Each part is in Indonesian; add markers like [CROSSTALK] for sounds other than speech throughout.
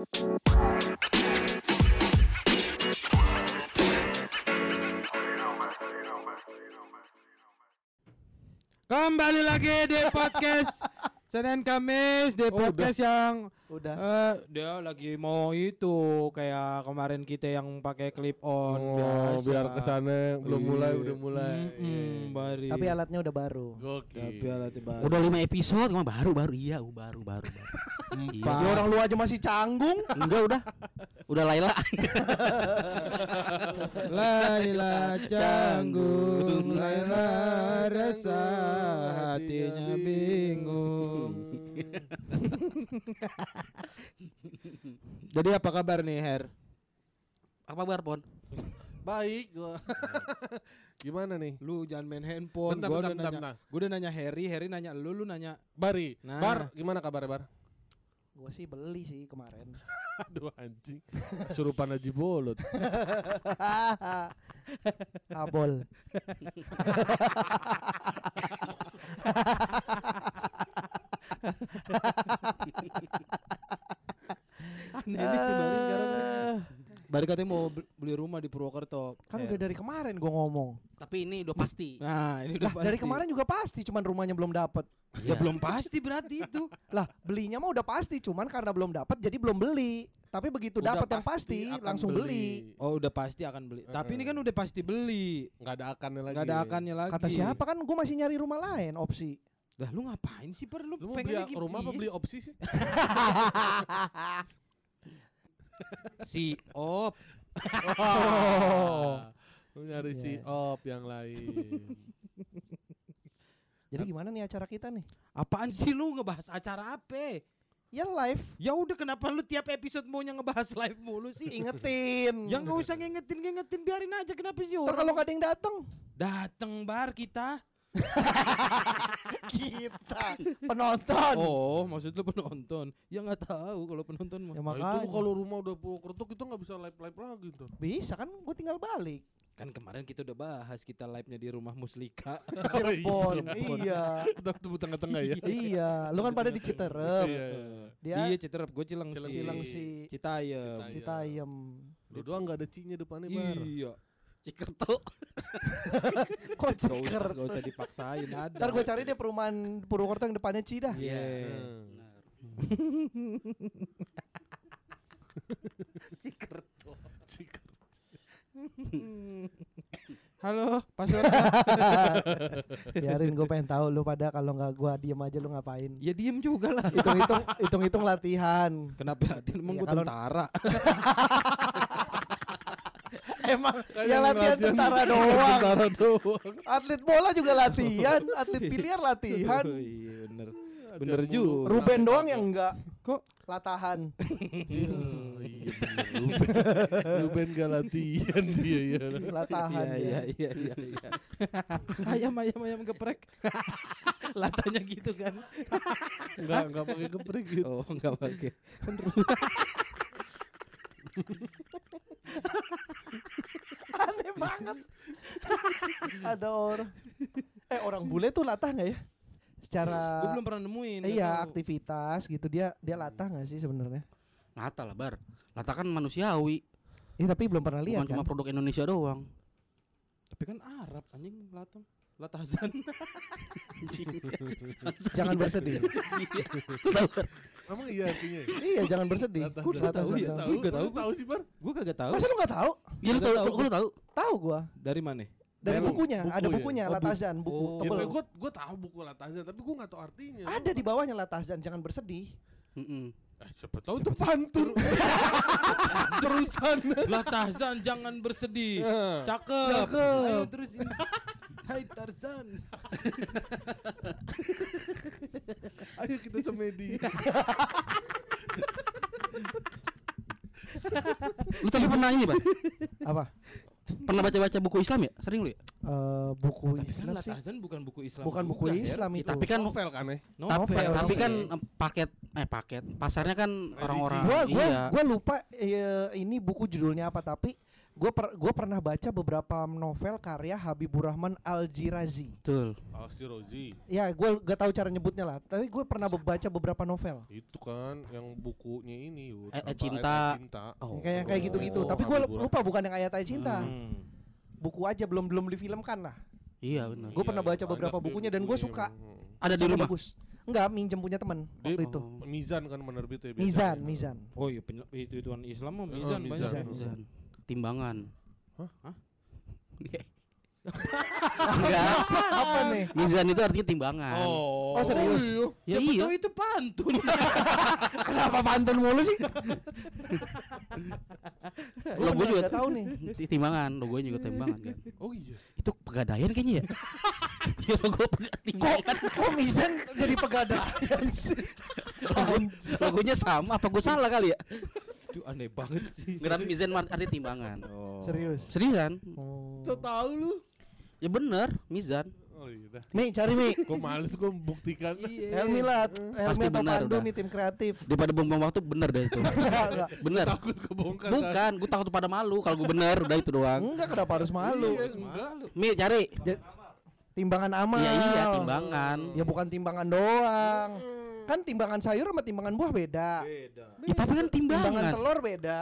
Kembali lagi di podcast [LAUGHS] Senin Kamis di Oh, podcast yang Udah. eh, dia lagi mau itu kayak kemarin kita yang pakai clip on Oh, biasa. biar ke sana belum mulai Iya. udah mulai. Mm-mm, bari. Tapi alatnya udah baru. Gokil. Tapi alatnya baru. Udah lima episode, cuma baru baru iya, uh, baru baru. baru. [LAUGHS] Iya. Ya orang lu aja masih canggung. Enggak udah. Udah Laila. [LAUGHS] Laila canggung, Laila rasa hatinya bingung. [LAUGHS] Jadi apa kabar nih Her? Apa kabar, Pon? Baik gua. [LAUGHS] Gimana nih? Lu jangan main handphone. Bentar, gua bentar, udah bentar, nanya. bentar. Gua udah nanya Harry, Harry nanya lu, lu nanya. Bari. Nah. Bar, gimana kabarnya, Bar? Gua sih beli sih kemarin. [LAUGHS] Aduh anjing. Surupan Haji Bolot. Kabol. Aneh nih sekarang. Bari katanya mau be- beli rumah di Purwokerto. Kan Her. udah dari kemarin gua ngomong. Tapi ini udah pasti. Nah, ini udah Lah, dari kemarin juga pasti, cuman rumahnya belum dapet. Ya belum pasti berarti itu. Lah, belinya mah udah pasti, cuman karena belum dapet jadi belum beli. Tapi begitu dapet yang pasti pasti langsung beli. Oh, udah pasti akan beli. Tapi ini kan udah pasti beli. Nggak ada akannya lagi. Enggak ada akannya lagi. Kata siapa kan gua masih nyari rumah lain opsi. Lah lu ngapain sih per lu, Lu mau beli gitu? rumah apa Iya, beli opsi sih? [LAUGHS] si Op. Oh. Lu nyari si Iya. op yang lain. Jadi gimana nih acara kita nih? Apaan sih lu ngebahas acara apa? Ya live, Ya udah kenapa lu tiap episode maunya ngebahas live mulu sih? [LAUGHS] ingetin. Yang nggak usah ngingetin ngingetin biarin aja kenapa sih orang kalau nggak ada yang datang, dateng bar kita. [LAUGHS] kita penonton. Oh, maksud lu penonton? Ya nggak tahu kalau penonton mah. Ya Nah, itu makanya. kalau rumah udah Purwokerto kita nggak bisa live-live lagi tuh. Bisa kan gue tinggal balik. Kan kemarin kita udah bahas kita live-nya di rumah Muslika. [LAUGHS] Cirebon. [LAUGHS] Cirebon. iya. Kita tunggu tengah-tengah ya. iya, lu kan pada di Citerep. Iya. Dia Iya, Citerep, gue Cilengsi. Cilengsi. Citayam. Citayam. Lu doang nggak ada cinya depannya bar. Iya. Cikerto. [LAUGHS] Kok Gak usah, ciker? gak usah dipaksain ada. Ntar gue cari deh perumahan Purwokerto yang depannya Cida. Iya. [LAUGHS] Cikerto. Ciker. Halo, Pak [LAUGHS] Biarin gue pengen tahu lu pada kalau nggak gue diem aja lu ngapain. ya diem juga lah. Hitung-hitung hitung-hitung latihan. Kenapa latihan emang Ya, gue tentara? Emang Kan ya yang latihan tentara doang. Tentara doang. Atlet bola juga latihan, atlet biliar latihan. Oh, iya bener. Bener juga. Ruben doang yang enggak Kok latahan. Oh, iya bener Ruben. Ruben gak latihan dia ya. Latahan Iya ya. iya iya iya. iya. ayam ayam ayam geprek. Latanya gitu kan. Enggak enggak pakai geprek gitu. Oh enggak pakai. [LAUGHS] Aneh banget. [LAUGHS] Ada orang. Eh orang bule tuh latah nggak ya? Secara Gue belum pernah nemuin. iya tahu. aktivitas gitu dia dia latah nggak sih sebenarnya? Lata lah, Bar. Lata kan manusiawi. Iya tapi belum pernah lihat Bukan cuma kan. produk Indonesia doang. Tapi kan Arab anjing latang. Latazan. [LAUGHS] Jangan bersedih. Emang iya artinya. iya jangan bersedih. Gua Latah tahu ya. Gua nggak tahu. Tahu sih bar. Gue kagak tahu. Masa lu nggak tahu? Ya lu tahu, lu tahu. Tahu gua. Dari mana? Dari Dari bukunya, buku ada ya? bukunya Oh, bu- Latazan, buku Oh. Ya, tebel. gue gue tahu buku Latazan tapi gue nggak tahu artinya. Ada di bawahnya Latazan, jangan bersedih. Mm-mm. Eh, siapa tahu itu pantun. [LAUGHS] Terusan. Latazan jangan bersedih. Nah. Cakep. Cakep. Ayo terusin. Hai Tarzan. [LAUGHS] [LAUGHS] Ayo kita semedi. Lu tapi pernah ini, Bar? Apa? Pernah baca-baca buku Islam ya? Sering lu ya? Eh, buku Tapi kan Islam sih. Latazan bukan buku Islam. Bukan buku juga, Her. Islam Ya, itu. tapi kan Novel kan ya? No, tapi, Novel, tapi novel. kan em, paket eh paket. Pasarnya kan orang-orang Gua gua iya. gua lupa eh, ini buku judulnya apa tapi gua per, gua pernah baca beberapa novel karya Habibur Rahman Al-Jirazi. Betul. Asti Rozi. Ya, gua gak tahu cara nyebutnya lah, tapi gue pernah baca beberapa novel. Itu kan yang bukunya ini Yud. Eh, cinta. Ayat Cinta. Oh. Kayak kayak gitu-gitu. Oh, tapi gue lupa bukan yang ayat ayat cinta. Hmm. Buku aja belum belum difilmkan lah. Iya benar. Gua Iya, pernah iya, baca beberapa banyak deh bukunya dan gua bukunya suka. Ada di rumah. Bagus. Enggak, minjem punya teman waktu itu. Oh. Mizan kan penerbitnya biasanya. Mizan, Mizan. Oh iya itu ituan Islam mah Oh, mizan mizan. banyak. Mizan. Timbangan. Hah? Hah? Enggak. Apa nih? Mizan itu artinya timbangan. Oh, Oh, serius? iya. Ya Siapa iya. itu pantun. [LAUGHS] Kenapa pantun mulu sih? Gue Logo juga tahu nih. Ti- timbangan, logonya juga timbangan kan. Oh iya. Itu pegadaian kayaknya ya. [LAUGHS] Dia logo pega- Kok timbangan. kok Mizan jadi pegadaian sih? Logonya sama apa gue salah kali ya? Aduh aneh banget sih. Nggak tapi Mizan artinya timbangan. Oh. Serius. Seriusan? Oh. Tuh tahu lu. Ya bener, Mizan. Oh iya dah. Mi, cari Mi. Gue males gue membuktikan. Helmi lah, Helmi Pasti atau benar Pandu udah. nih tim kreatif. Daripada buang-buang waktu bener deh itu. [LAUGHS] Bener. Takut kebongkar. kan? Bukan, gue takut pada malu kalau gue bener, udah itu doang. Enggak kenapa harus malu? Iya, enggak. Mi cari. Timbangan amal. Iya iya timbangan. Ya bukan timbangan doang. Kan timbangan sayur sama timbangan buah beda. Beda. Ya, tapi kan Timbangan timbangan. telur beda.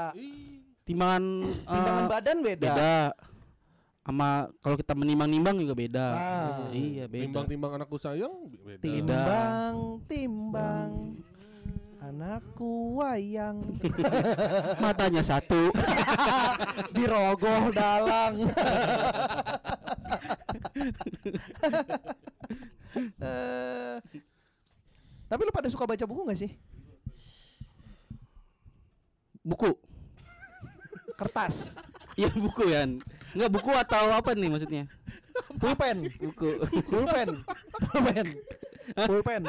Timbangan Timbangan eh, badan beda. beda. Sama kalau kita menimbang-nimbang juga beda. Ah. Iya beda. Timbang-timbang anakku sayang beda. Timbang, timbang. Anakku wayang [LAUGHS] Matanya satu. [LAUGHS] dirogoh dalang. Eh, [LAUGHS] Tapi lu pada suka baca buku gak sih? Buku. Kertas, Iya buku ya. Enggak buku atau apa nih maksudnya? pulpen, Buku. pulpen, pulpen, pulpen.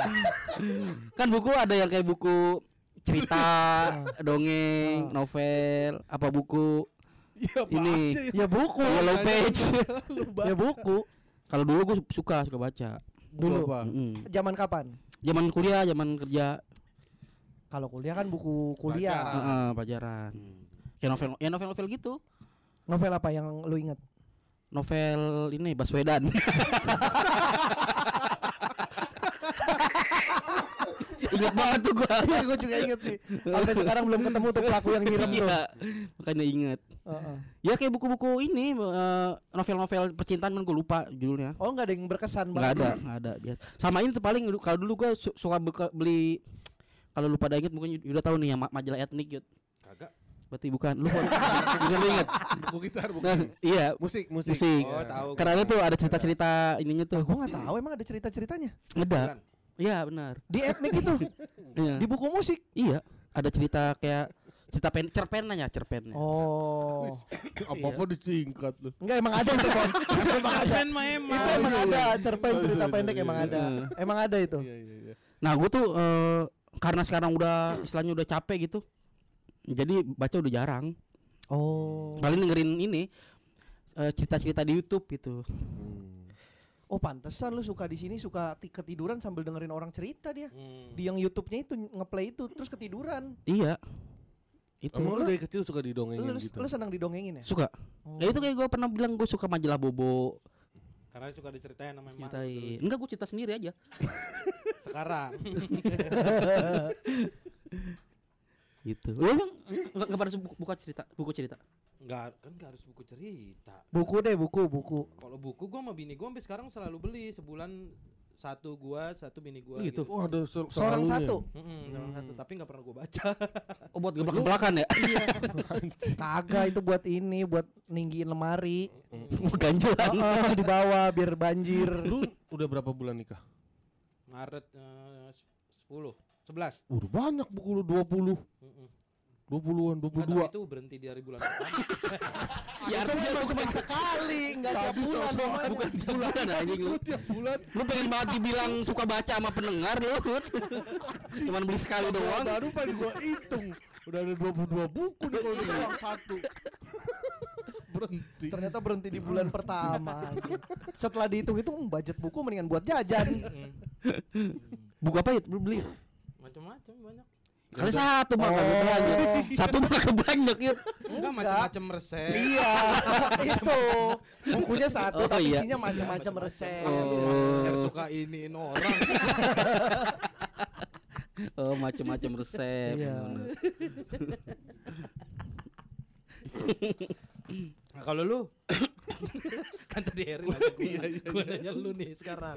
kan buku ada yang kayak buku cerita, dongeng, novel, apa buku Ya, ini Ya buku, yellow page. ya buku. Kalau dulu gue suka suka baca. Dulu. apa? Zaman kapan? Zaman kuliah, zaman kerja, Kalau kuliah kan buku kuliah. Baca. Heeh, pelajaran. Kayak novel, ya novel-novel gitu. Novel apa yang lu inget? Novel ini Baswedan. [LAUGHS] Ingat banget tuh gua. Iya, gue juga inget sih. Sampai sekarang belum ketemu tuh pelaku yang ngirim tuh. Iya, makanya inget. Heeh. Ya kayak buku-buku ini eh, novel-novel percintaan kan gue lupa judulnya. Oh nggak ada yang berkesan Nggak ada, nggak ada. Dia. Sama ini tuh paling kalau dulu gue suka beka- beli kalau lu pada inget mungkin udah tahu nih yang ma- majalah etnik Yud. Kagak. Berarti bukan. Lu bukan lu inget. Buku gitar, buku. Nah, iya, musik, musik. musik. Oh, tahu. Karena tuh ada cerita-cerita ininya Ah, tuh. gue nggak tahu emang ada cerita ceritanya Ada. Iya, benar. di etnik itu [LAUGHS] Iya. di buku musik. Iya, ada cerita kayak cerita pen cerpennya, cerpennya. Oh, Apa-apa disingkat lu. enggak emang ada itu Pon. emang ada. mah emang. Itu emang ada cerpen Oh, cerita iya, pendek iya, emang iya. ada. Emang ada itu. Iya, iya, iya. Nah, gue tuh eh, karena sekarang udah istilahnya udah capek gitu. Jadi baca udah jarang. Oh, Paling dengerin ini eh, cerita-cerita di YouTube gitu. Oh pantesan lu suka di sini suka ti- ketiduran sambil dengerin orang cerita dia. Hmm. Di yang YouTube-nya itu ngeplay itu terus ketiduran. Iya. Itu Emang lu dari kecil suka didongengin Lu, gitu? lu senang didongengin ya? suka. Oh. Ya itu kayak gue pernah bilang gue suka majalah Bobo. Karena suka diceritain sama emak. Ceritain. Enggak gue cerita sendiri aja. [LAUGHS] Sekarang. [LAUGHS] gitu. Lu emang enggak pernah bu- buka cerita, buku cerita. Enggak, kan enggak harus buku cerita. Buku deh, buku, buku. Kalau buku gua sama bini gua sampai sekarang selalu beli sebulan satu gua, satu bini gua Gitu. Oh, ada sel- Seorang selalunya. satu. Salah satu, tapi nggak pernah gua baca. [LAUGHS] Oh buat geblak-geblakan ya? [LAUGHS] Kagak itu buat ini, buat ninggiin lemari. Mau ganjelan. [LAUGHS] Oh, di bawah biar banjir. Lu udah berapa bulan nikah? Maret eh, 10, 11. Udah banyak buku lu 20. Mm-mm. 20-an, Nggak, 22. tapi itu berhenti dari bulan pertama. [LAUGHS] Ya itu memang cuma sekali, enggak tiap bulan namanya. Bukan tiap bulan anjing lu. tiap bulan. Lu pengen banget dibilang suka baca sama pendengar lu. Hut. Cuman beli sekali doang. Baru pengen gua hitung. Udah ada 22 buku nih kalau doang satu. Berhenti. Ternyata berhenti di bulan [LAUGHS] pertama. Setelah dihitung itu budget buku mendingan buat jajan. Mm. Buku apa ya? Beli? Macam Macam-macam banyak. Kali satu bang kagak Oh. banyak. Satu mah banyak yuk. Enggak macam-macam resep. Iya, [LAUGHS] itu. Bukunya satu Oh, tapi iya. isinya macam-macam resep. Oh. Yang suka iniin orang. [LAUGHS] Oh macam-macam resep. Iya. [LAUGHS] Nah, kalau lu [COUGHS] kan tadi Erin nanya gue, Iya, iya, gue nanya lu nih sekarang.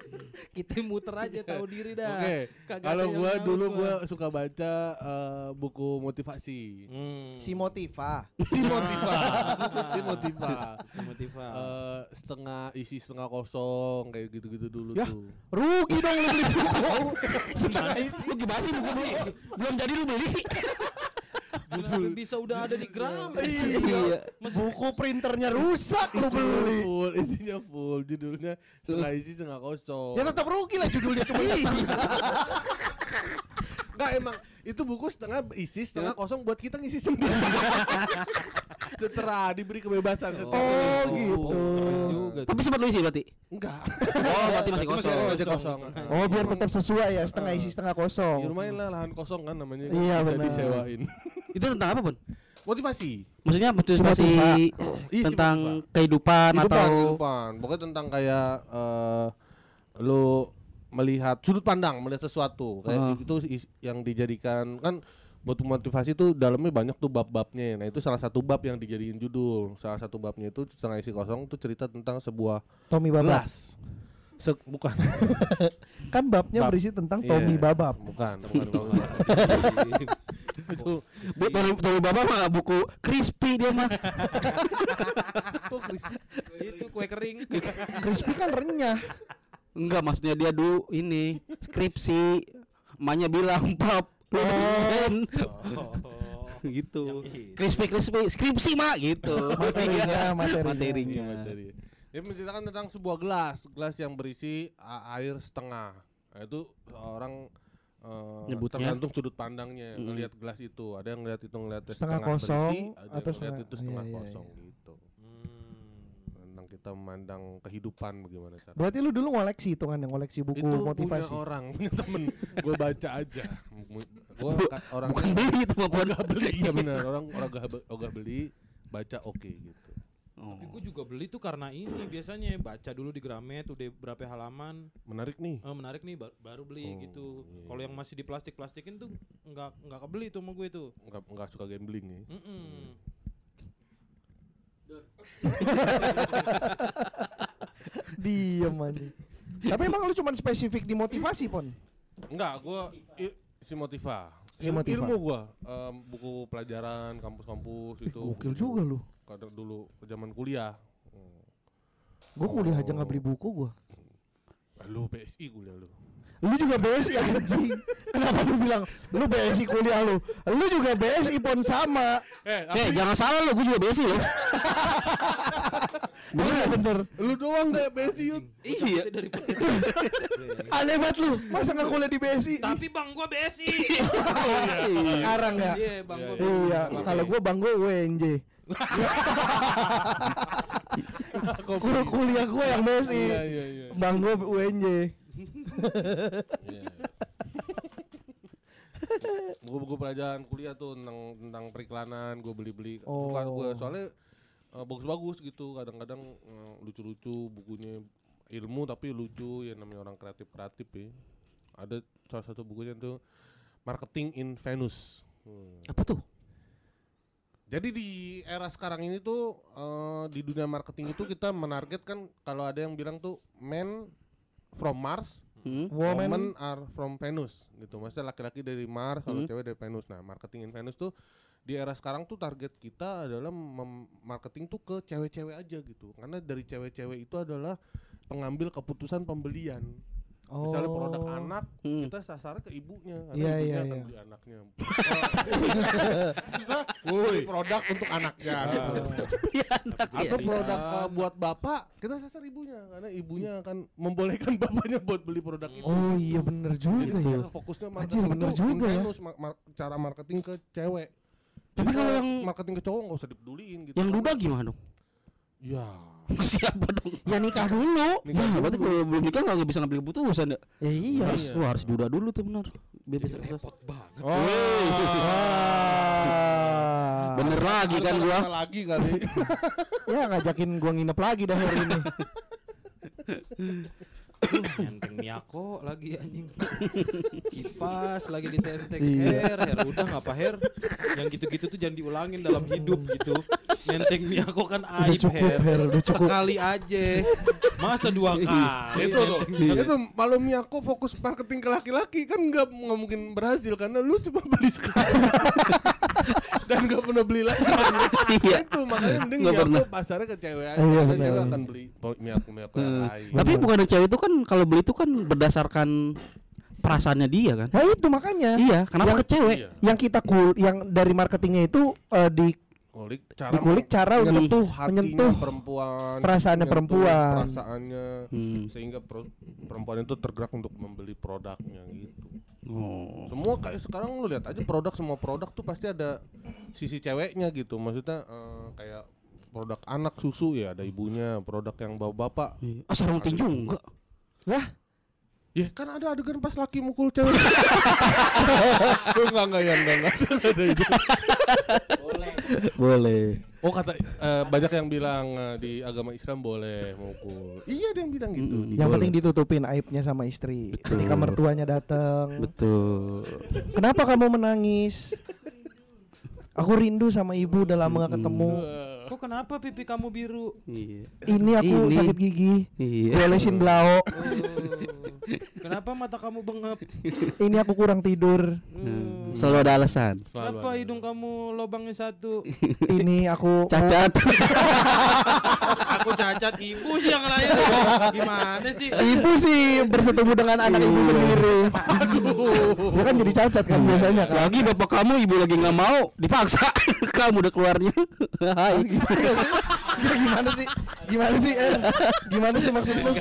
[LAUGHS] Kita muter aja tahu diri dah. Oke, Kagak kalau tahu dulu gua. gua suka baca eh, buku motivasi. Hmm. Si Motiva. Si Motiva, [LAUGHS] si Motiva. Si Motiva. Eh, setengah isi setengah kosong kayak gitu-gitu dulu Ya. tuh. Rugi dong lu beli buku. [LAUGHS] Setengah isi. Lu gimana sih buku beli? Belum jadi lu beli. Kenapa bisa udah ada di gram? Iya. Buku printernya rusak lu beli. full, isinya full, judulnya setengah isi setengah kosong. Ya tetap rugi lah judulnya cuma [LAUGHS] Enggak emang itu buku setengah isi setengah kosong buat kita ngisi sendiri. [LAUGHS] Setelah diberi kebebasan setelah Oh, gitu. Keren juga. Tapi sempat lu isi berarti. Enggak. Oh berarti masih Berarti masih kosong. Masih kosong. kosong. Oh biar tetap sesuai ya setengah isi setengah Ya kosong. lumayan lah lahan kosong kan namanya. Iya, bisa benar. disewain. Itu tentang apa pun? Motivasi. Maksudnya motivasi tentang kehidupan, kehidupan, atau kehidupan. Pokoknya tentang kayak eh lu melihat sudut pandang, melihat sesuatu. Kayak Ah. itu yang dijadikan kan buat motivasi itu dalamnya banyak tuh bab-babnya. Nah, itu salah satu bab yang dijadiin judul. Salah satu babnya itu setengah isi kosong itu cerita tentang sebuah Tommy Babab. gelas. Se- bukan. [LAUGHS] Kan babnya Bab. berisi tentang Iya, Tommy Babab. Bukan, [LAUGHS] bukan. bukan. [LAUGHS] itu Bu, Tony, Tony Baba mah buku crispy dia mah. [LAUGHS] Itu kue kering. Crispy kan renyah. Enggak, maksudnya dia dulu ini skripsi. Emaknya bilang, "Pap, lu bikin." Oh. gitu. Crispy crispy skripsi mak gitu. [LAUGHS] Materinya, [LAUGHS] materinya. Materinya. Iya, materi. Dia menceritakan tentang sebuah gelas, gelas yang berisi air setengah. Nah, itu orang eh, Nyebutnya? tergantung sudut pandangnya Mm. ngelihat gelas itu. Ada yang ngelihat itu ngelihat Setengah berisi, kosong ada yang atau ngelihat setengah- itu setengah iya, iya, kosong gitu. Hmm. Tentang kita memandang kehidupan bagaimana cara. Berarti lu dulu ngoleksi hitungan yang ngoleksi buku itu motivasi. punya orang, [LAUGHS] punya temen. Gue baca aja. Gue orang Bukan beli itu. [LAUGHS] Ogah beli, iya benar. Orang orang ogah beli, baca oke gitu. Oh. Tapi gue juga beli tuh karena ini biasanya baca dulu di Gramet udah berapa halaman Menarik nih. eh, menarik nih ba- baru beli Oh, gitu. iya. Kalau yang masih di plastik plastikin tuh nggak nggak kebeli tuh sama gue tuh. Enggak enggak suka gambling ya. Mm-mm. [LAUGHS] Diem aja. Tapi emang lu cuma spesifik di motivasi, Pon? Enggak, gua i- si Motiva. Si Il- Motiva. Ilmu gua, em, buku pelajaran kampus-kampus itu. Gokil juga lu. Kadang dulu zaman kuliah. Hmm. Gua kuliah aja Oh. nggak beli buku gua. Ah, Lu BSI kuliah lu. Lu juga BSI anjing. [LAUGHS] Kenapa lu bilang lu BSI kuliah lu? Lu juga BSI pon sama. Eh, Eh, jangan salah lu, gue juga besi loh. [LAUGHS] Bener bener. lu doang deh BSI Yud. Iya. Dari [LAUGHS] Aneh banget lu. Masa nggak kuliah di BSI? Tapi bang gue BSI. [LAUGHS] Sekarang ya. Iya bang gue. Iya, kalau gua bang gua UNJ. [LAUGHS] Guru kuliah gua yang BSI. Iya, iya, iya. Bang gua UNJ. Iya. Buku-buku pelajaran kuliah tuh tentang tentang periklanan gue beli-beli. Bukan gue Oh. soalnya eh, bagus-bagus gitu. Kadang-kadang eh, lucu-lucu bukunya ilmu tapi lucu ya namanya orang kreatif-kreatif ya. Ada salah satu bukunya tuh Marketing in Venus. Hmm. Apa tuh? Jadi di era sekarang ini tuh eh, di dunia marketing itu kita menargetkan kalau ada yang bilang tuh men from Mars, Hmm? Woman women are from Venus gitu. Maksudnya laki-laki dari Mars, kalau Hmm. cewek dari Venus. Nah, marketing in Venus tuh di era sekarang tuh target kita adalah mem- marketing tuh ke cewek-cewek aja gitu. Karena dari cewek-cewek itu adalah pengambil keputusan pembelian. Misalnya produk Oh. anak, Hmm. kita sasar ke ibunya karena Iya, ibunya iya, akan iya. beli anaknya. kita beli produk untuk anaknya. gitu. Iya, anak ya. Atau produk uh, buat bapak, kita sasar ibunya karena ibunya akan membolehkan [LAUGHS] bapaknya buat beli produk itu. Oh iya bener juga Jadi ya. fokusnya Anjir, marketing bener tuh juga ya. mar- cara marketing ke cewek. Tapi kalau yang- marketing ke cowok nggak usah dipeduliin gitu. Yang duda gimana dong? Ya. [LAUGHS] Siapa dong? Ya nikah dulu. Ya, berarti kalau belum nikah nggak bisa ngambil keputusan ya. Ya iya. Harus, Iya. wah harus juda dulu tuh benar. Biar bisa sukses. Repot banget. Oh. Wah. [LAUGHS] Bener lagi kan gua. lagi kali. [LAUGHS] Ya ngajakin gua nginep lagi dah hari ini. Nyenteng Miyako lagi anjing. Kipas lagi di tentek Her, Her udah ngapa Her? Yang gitu-gitu tuh jangan diulangin dalam hidup gitu. Nyenteng Miyako kan aib cukup, Her. Her, udah cukup. Sekali aja. Masa dua kali? itu Miyako? Itu malu Miyako fokus marketing ke laki-laki kan nggak nggak mungkin berhasil karena lu cuma beli sekali. [LAUGHS] [LAUGHS] Dan nggak pernah beli lagi. Iya. itu makanya mending Miyako pernah. pasarnya ke cewek aja. Iya, cewek akan beli Hmm. lain. Tapi bukan cewek itu kan kalau beli itu kan berdasarkan perasaannya dia kan. Nah itu makanya. Iya, kenapa Yang- ke cewek? Iya. Yang kita kul yang dari marketingnya itu eh, di Kulik cara dikulik cara untuk menyentuh hatinya menyentuh perempuan, perasaannya menyentuh perempuan. perasaannya Hmm. sehingga per- perempuan itu tergerak untuk membeli produknya gitu. Oh. Semua kayak sekarang lu lihat aja produk semua produk tuh pasti ada sisi ceweknya gitu. Maksudnya eh, kayak produk anak susu ya ada ibunya, produk yang bawa bapak. Iya. Ah, sarung tinju enggak? lah Ya kan ada adegan pas laki mukul cewek. [LAUGHS] Lu enggak enggak ya enggak enggak. Ada itu. Boleh. Oh kata eh, banyak yang bilang eh, di agama Islam boleh mukul. Iya ada yang bilang gitu. Mm-mm. yang Boleh. penting ditutupin aibnya sama istri. Ketika mertuanya datang. Betul. Kenapa kamu menangis? Aku rindu sama ibu udah lama gak ketemu. Kok kenapa pipi kamu biru? Iya. Ini aku Ini. sakit gigi. Iya. Diolesin belau. Oh. Kenapa mata kamu bengep? Ini aku kurang tidur. Hmm. Selalu ada alasan. Selalu Kenapa ada. hidung kamu lobangnya satu? Ini aku [LAUGHS] Cacat. [LAUGHS] Aku cacat ibu sih yang lain. Gimana sih? Ibu sih bersetubuh dengan anak ibu sendiri. Aduh. Dia kan jadi cacat kan biasanya kan. Lagi bapak kamu ibu lagi nggak mau dipaksa. [LAUGHS] kamu udah keluarnya. Hai. Gimana sih? Gimana sih? Eh, gimana sih maksud lu?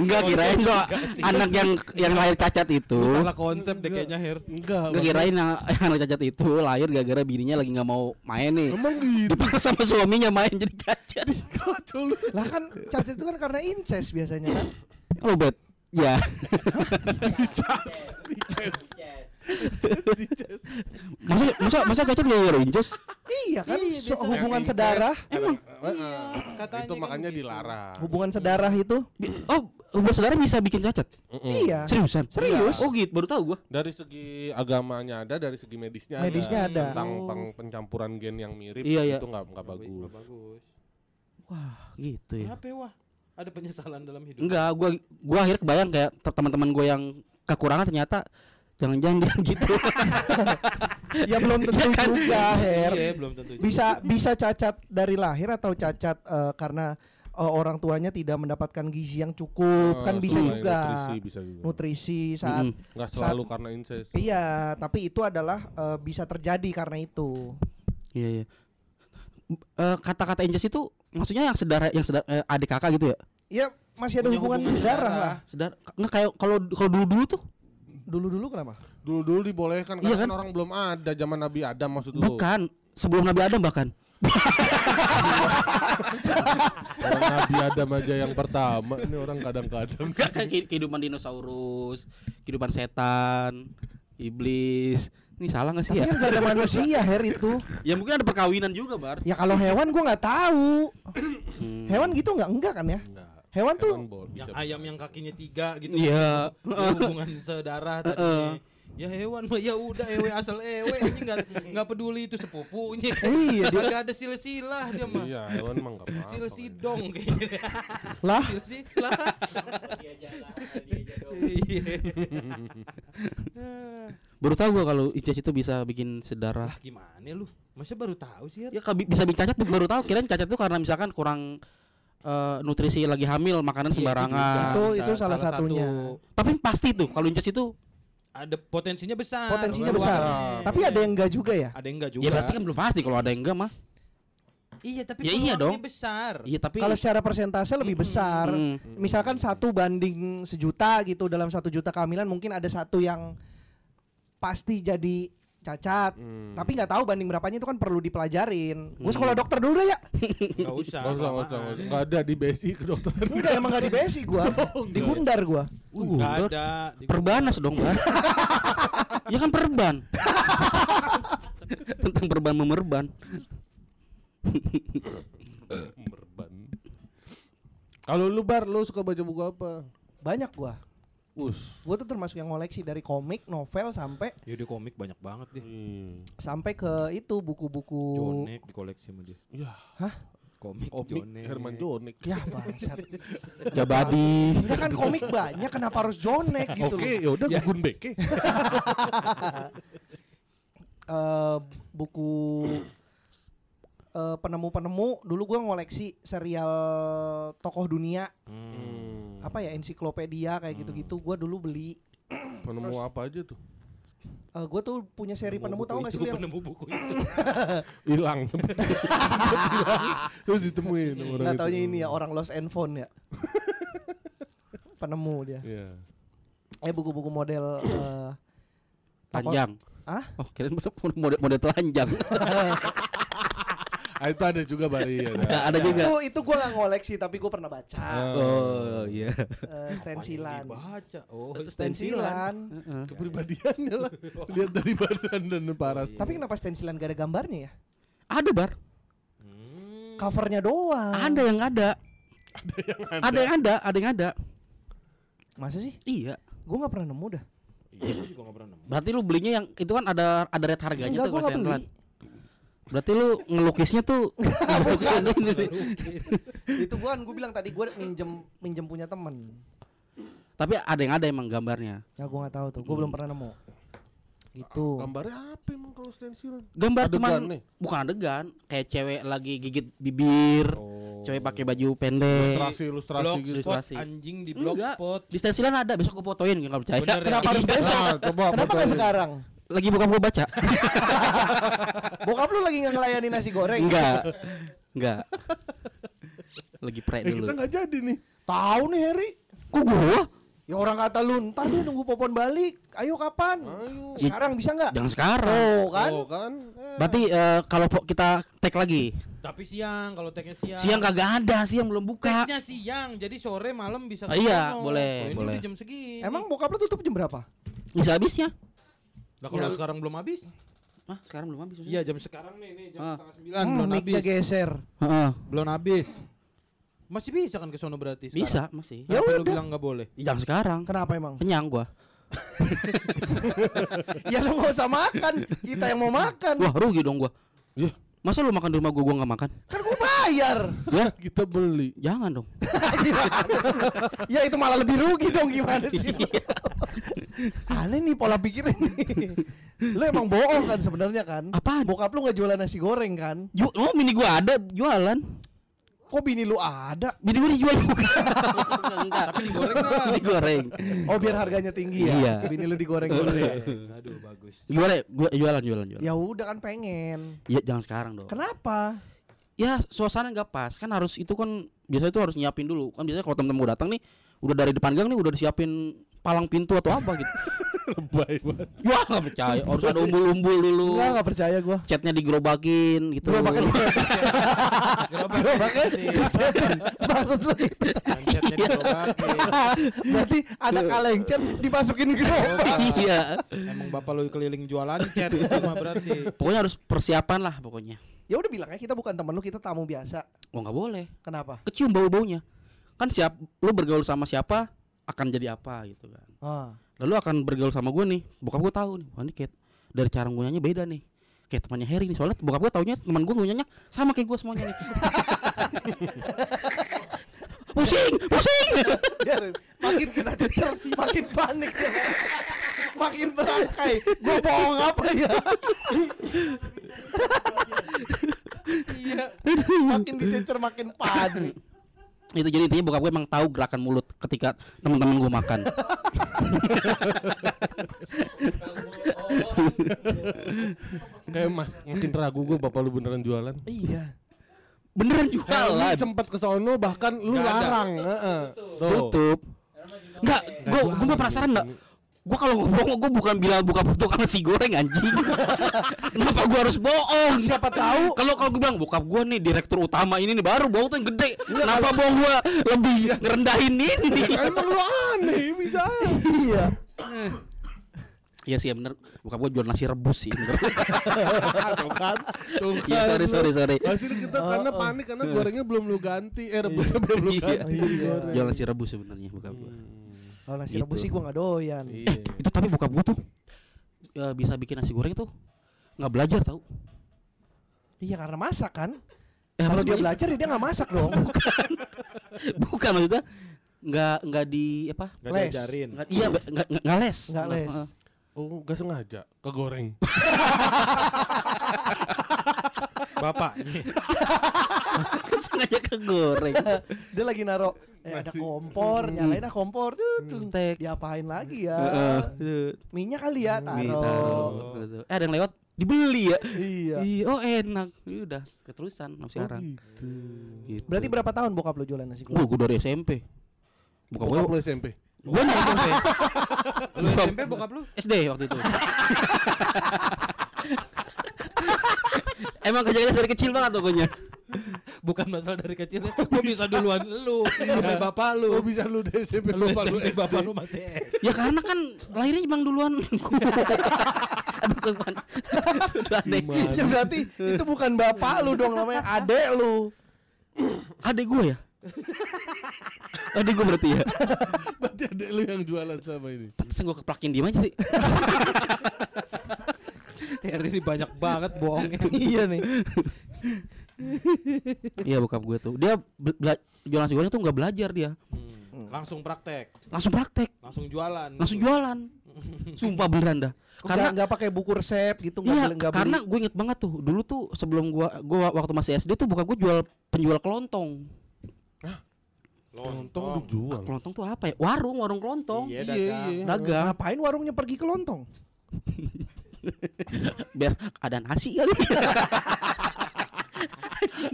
Enggak kirain kok anak yang yang lahir cacat itu. Lu salah konsep deh kayaknya Her. Enggak. Enggak kirain yang, [LAUGHS] yang anak cacat itu lahir gara-gara bininya lagi nggak mau main nih. Emang gitu. Dipaksa sama suaminya main jadi cacat. Lah kan cacat itu kan karena incest biasanya kan. Oh bet. Ya. [LAUGHS] masa masa masa cacat gak gara incest? Iya kan Iya, so- hubungan sedarah, Emang Iya, katanya itu kan makanya gitu. dilarang. hubungan sedarah itu. Oh, hubungan saudara bisa bikin cacat? Mm-mm. Iya. Seriusan? Serius. Oh gitu, baru tahu gua. Dari segi agamanya ada, dari segi medisnya, Medisnya ada. Tentang peng- pencampuran gen yang mirip Iya, iya. itu nggak nggak bagus. Bagus. Wah, gitu ya. Ya, wah? Ada penyesalan dalam hidup. Enggak, gua gua akhirnya kebayang kayak te- teman-teman gua yang kekurangan ternyata jangan-jangan dia [LAUGHS] gitu. [LAUGHS] Ya belum tentu Iya kan? juga, Her. Iya, belum tentu. juga. Bisa bisa cacat dari lahir atau cacat eh, karena eh, orang tuanya tidak mendapatkan gizi yang cukup, kan Eh, bisa juga. Nutrisi bisa juga. Nutrisi saat Mm-mm. Nggak selalu karena incest. Iya, tapi itu adalah eh, bisa terjadi karena itu. Iya, iya. Eh, kata-kata incest itu maksudnya yang sedara yang sedara eh, adik kakak gitu ya? Ya masih ada Punya hubungan, hubungan darah lah. Sedar enggak kayak kalau kalau dulu-dulu tuh Dulu-dulu kenapa? Dulu-dulu dibolehkan Iya karena kan kan? orang belum ada zaman Nabi Adam maksud lu. bukan sebelum Nabi Adam bahkan. [LAUGHS] Orang Nabi Adam aja yang pertama. Ini orang kadang-kadang. Kehi- kehidupan dinosaurus, kehidupan setan, iblis. Ini salah gak sih Tapi ya? kan gak ada manusia Her itu. [LAUGHS] Ya mungkin ada perkawinan juga, Bar. Ya kalau hewan gua nggak tahu. Hmm. Hewan gitu nggak enggak kan ya? Enggak. Hewan tuh bol- yang bisa- ayam yang kakinya tiga gitu. Iya. Dia hubungan sedarah tadi. Ya hewan mah ya udah ewe asal ewe ini enggak enggak peduli itu sepupunya. [LAUGHS] Iya, dia- Kagak ada silsilah dia mah. Iya, hewan emang enggak apa-apa. Silsidong [LAUGHS] kayaknya. lah Silsilah. Iya. [LAUGHS] Baru tahu gua kalau incest itu bisa bikin sedarah. Lah gimana lu? Masa baru tahu sih ya? Ya bisa bikin cacat baru tahu. Kirain cacat itu karena misalkan kurang eh, nutrisi lagi hamil, makanan Iya, sembarangan. Itu- Bisa itu salah satunya. Tapi pasti tuh kalau incest itu ada potensinya besar. potensinya Luar besar. biasa. Tapi ada yang enggak juga ya? ada yang enggak juga. ya berarti kan belum pasti kalau ada yang enggak mah. Iya, tapi Ya iya dong. besar. Iya tapi Kalau secara persentase lebih besar. Mm. Misalkan satu banding sejuta gitu dalam satu juta kehamilan mungkin ada satu yang pasti jadi cacat. Hmm. Tapi nggak tahu banding berapanya itu kan perlu dipelajarin. Gue sekolah dokter dulu deh ya. Enggak usah. Nggak usah, nggak usah, nggak usah. Nggak ada di besi kedokteran. Enggak emang gak di BSI gua. [LAUGHS] di Gundar gua. Enggak Gundar. ada. Perbanas dong, Bar. [LAUGHS] ya kan perban. [LAUGHS] Tentang perban memerban. Merban. Kalau lu bar, lu suka baca buku apa? Banyak gua. Us. Gua tuh termasuk yang ngoleksi dari komik, novel sampai Ya di komik banyak banget deh. Hmm. sampai ke itu buku-buku. Jonek dikoleksi sama dia. Ya, Komik komik Jonek. Herman Jonek. Ya bangsat. [LAUGHS] Jabadi. Enggak kan komik banyak kenapa harus jonek gitu Oke, loh. ya udah gugun beke. [LAUGHS] Eh, buku eh, penemu-penemu dulu gua ngoleksi serial tokoh dunia Hmm. apa ya ensiklopedia kayak gitu-gitu gua dulu beli Penemu apa aja tuh? Eh gue tuh punya seri penemu buku tahu gak sih lu yang penemu buku itu. [LAUGHS] Hilang. [LAUGHS] Terus ditemuin nggak itu. taunya ini ya orang lost and found ya [LAUGHS] penemu dia Iya. eh buku-buku model eh, [COUGHS] tokoh- Telanjang. Ah? Oh, kirain model model telanjang. Ah, itu ada juga bari ya. Ada, [LAUGHS] ada juga. itu itu gue nggak ngoleksi tapi gue pernah baca Oh, iya. Eh, stensilan Baca. Oh, stensilan Heeh. Kepribadiannya lah. [LAUGHS] Lihat dari badan dan paras. tapi kenapa stensilan gak ada gambarnya ya Ada, Bar. Hmm. covernya doang Ada yang ada. Ada yang ada, ada yang ada. masa sih Iya. gue nggak pernah nemu dah Iya, gua juga gak pernah nemu. Berarti lu belinya yang itu kan ada ada rate harganya enggak tuh Sandland. beli Berarti lu ngelukisnya tuh [LAUGHS] itu gue kan gue bilang tadi gue minjem minjem punya temen Tapi ada yang ada emang gambarnya. ya gue nggak tahu tuh gue belum pernah nemu gitu Gambarnya apa emang kalau stensilan? Gambar Adegan cuman nih? bukan adegan, kayak cewek lagi gigit bibir, Oh. cewek pakai baju pendek. ilustrasi ilustrasi gitu. Blogspot ilustrasi. anjing di Enggak. blogspot. Di stensilan ada, besok gue fotoin kalau percaya. Bener ya? kenapa harus Iya. besok Nah, coba kenapa nggak fotoin. sekarang Lagi buka gue baca. [LAUGHS] bokap lu lagi nggak ngelayani nasi goreng Enggak. Enggak. [LAUGHS] Lagi pre Eh, dulu. kita nggak jadi nih. tahu nih Harry Kok gua? Ya orang kata lu ntar dia nunggu popon balik. Ayo kapan? Ayo. Sekarang bisa nggak? Jangan sekarang. Oh kan? Oh, kan? Eh. Berarti eh, kalau po- kita tag lagi, Tapi siang kalau tagnya siang. siang kagak ada, siang belum buka. Tagnya siang, jadi sore malam bisa. Ah, iya, boleh, Oh, ini boleh. udah jam segini. Emang bokap lu tutup jam berapa? Bisa habisnya. Lah kalau Ya. sekarang belum habis? Ah, sekarang belum habis. Iya jam sekarang nih, nih jam Ah. setengah sembilan Hmm, belum habis. geser. Heeh. Belum habis. Masih bisa kan ke sono berarti? Bisa, masih. Ya Ya lu udah. bilang nggak boleh. Jangan sekarang. Kenapa emang? Kenyang gua. [LAUGHS] ya lu nggak usah makan. Kita yang mau makan. Wah, rugi dong gua. Iya. Masa lu makan di rumah gua gua nggak makan? Kan gua bayar. Ya, [LAUGHS] Kita beli. jangan dong. [LAUGHS] ya itu malah lebih rugi dong gimana sih? lu? Aneh nih pola pikirnya nih. Lu emang bohong kan sebenarnya kan? Apaan? Bokap lu nggak jualan nasi goreng kan? Ju oh, mini gua ada jualan. Kok bini lu ada? Bini gua dijual bukan. Enggak. Tapi digoreng nggak? [LAUGHS] digoreng. Oh biar harganya tinggi ya? Iya. Bini lu digoreng dulu ya? Aduh bagus. Gimana? Gua jualan jualan jualan. Ya udah kan pengen. Ya jangan sekarang dong. Kenapa? ya suasana nggak pas kan harus itu kan biasanya itu harus nyiapin dulu kan biasanya kalau temen-temen mau datang nih udah dari depan gang nih udah disiapin palang pintu atau apa gitu [LAUGHS] Lebay banget. ya nggak percaya harus ada [LAUGHS] umbul-umbul dulu Enggak, enggak percaya gua. catnya digerobakin gitu Gerobakin. [LAUGHS] Gerobakin. Maksud lu itu. Lancetnya digerobakin. Berarti ada kaleng cat dimasukin gerobak. iya Emang bapak lu keliling jualan cat itu mah berarti. pokoknya harus persiapan lah pokoknya Ya udah bilang aja kita bukan temen lu, kita tamu biasa. oh nggak boleh Kenapa? kecium bau-baunya kan siap lu bergaul sama siapa akan jadi apa gitu kan Ah. lalu akan bergaul sama gue nih bokap gue tahu nih wah ini kayak dari cara ngunyahnya beda nih kayak temannya Harry nih soalnya bokap gue taunya teman gue ngunyahnya sama kayak gue semuanya nih [LAUGHS] pusing pusing Biar makin kita cecer, makin panik ya. Makin berangkai. Gua bohong apa ya? Iya. Makin dicecer makin panik. Itu jadi intinya bokap gue emang tahu gerakan mulut ketika teman-teman gue makan Kayak mas, makin ragu gue bapak lu beneran jualan. Iya. beneran jualan sempat ke sono bahkan lu Nggak ada. larang. Heeh. Tuh. tutup Enggak, gue gue penasaran enggak Gua kalau ngomong gua bukan bilang buka tukang nasi goreng anjing. [LAUGHS] Kenapa gua harus bohong? Siapa tahu Kalau kalau gua bilang bokap gua nih direktur utama ini nih baru bohong tuh yang gede. Kenapa bohong gua lebih ngerendahin ini? [LAUGHS] Emang lu aneh bisa. iya. Iya sih ya bener Bokap gua jual nasi rebus sih bener. Tuh kan. Tuh Iya sorry sorry sorry Hasil kita karena panik karena gorengnya belum lu ganti, eh rebusnya belum lu Iya. ganti. digoreng. Jual nasi rebus sebenarnya bokap gua Kalau nasi Gitu. rebus sih gua nggak doyan. Iya. Itu tapi bokap gua tuh ya, bisa bikin nasi goreng tuh nggak belajar tau Iya karena masak kan. Eh, Kalau dia belajar ya dia nggak masak dong. [LAUGHS] bukan maksudnya nggak nggak di apa Nggak Les. diajarin. nggak iya nggak nggak- les Nggak les. Oh, gak sengaja kegoreng. [LAUGHS] Bapaknya. [LAUGHS] sengaja kegoreng dia lagi naro eh, ada kompor, nyalain ah kompor tuh, tuh. Steak. diapain lagi ya? Heeh. Minyak kali ya. Gitu. eh ada yang lewat dibeli ya Iya. Oh enak Ya udah keterusan sampai sekarang gitu. Gitu. Berarti berapa tahun bokap lo jualan nasi Wah, goreng? gue dari SMP Bukan Bokap gue lu SMP. Gue dari SMP Lu SMP bokap lu? SD waktu itu [LAUGHS] Emang kerjanya dari kecil banget pokoknya Bukan masalah dari kecilnya. Gua bisa duluan lu, sampai bapak lu. Oh bisa lu dari SMP Lu bapak lu SMP SD. bapak lu masih SD. Ya karena kan lahirnya emang duluan gua. [LAUGHS] Aduh Sudah aneh? Ya berarti itu bukan bapak lu dong namanya adek lu. Adek gue ya Adek gue berarti ya Berarti adek lu yang jualan sama ini. Pantesan gue keplakin diem aja sih [LAUGHS] Terry ini banyak banget bohongnya. [LAUGHS] iya nih. Iya bokap gue tuh Dia jualan goreng tuh gak belajar dia Hmm, Langsung praktek, Langsung praktek langsung jualan. Langsung jualan [LAUGHS] Sumpah beneran dah Karena Karena nggak pakai buku resep gitu nggak Iya, beli- nggak karena gue inget banget tuh dulu tuh sebelum gua gua waktu masih SD tuh buka gue jual penjual kelontong. Lontong lu jual. Kelontong tuh apa ya? Warung, warung kelontong. Iya, Iya, dagang. iya. Dagang Ngapain warungnya pergi ke lontong? [LAUGHS] biar ada nasi kali.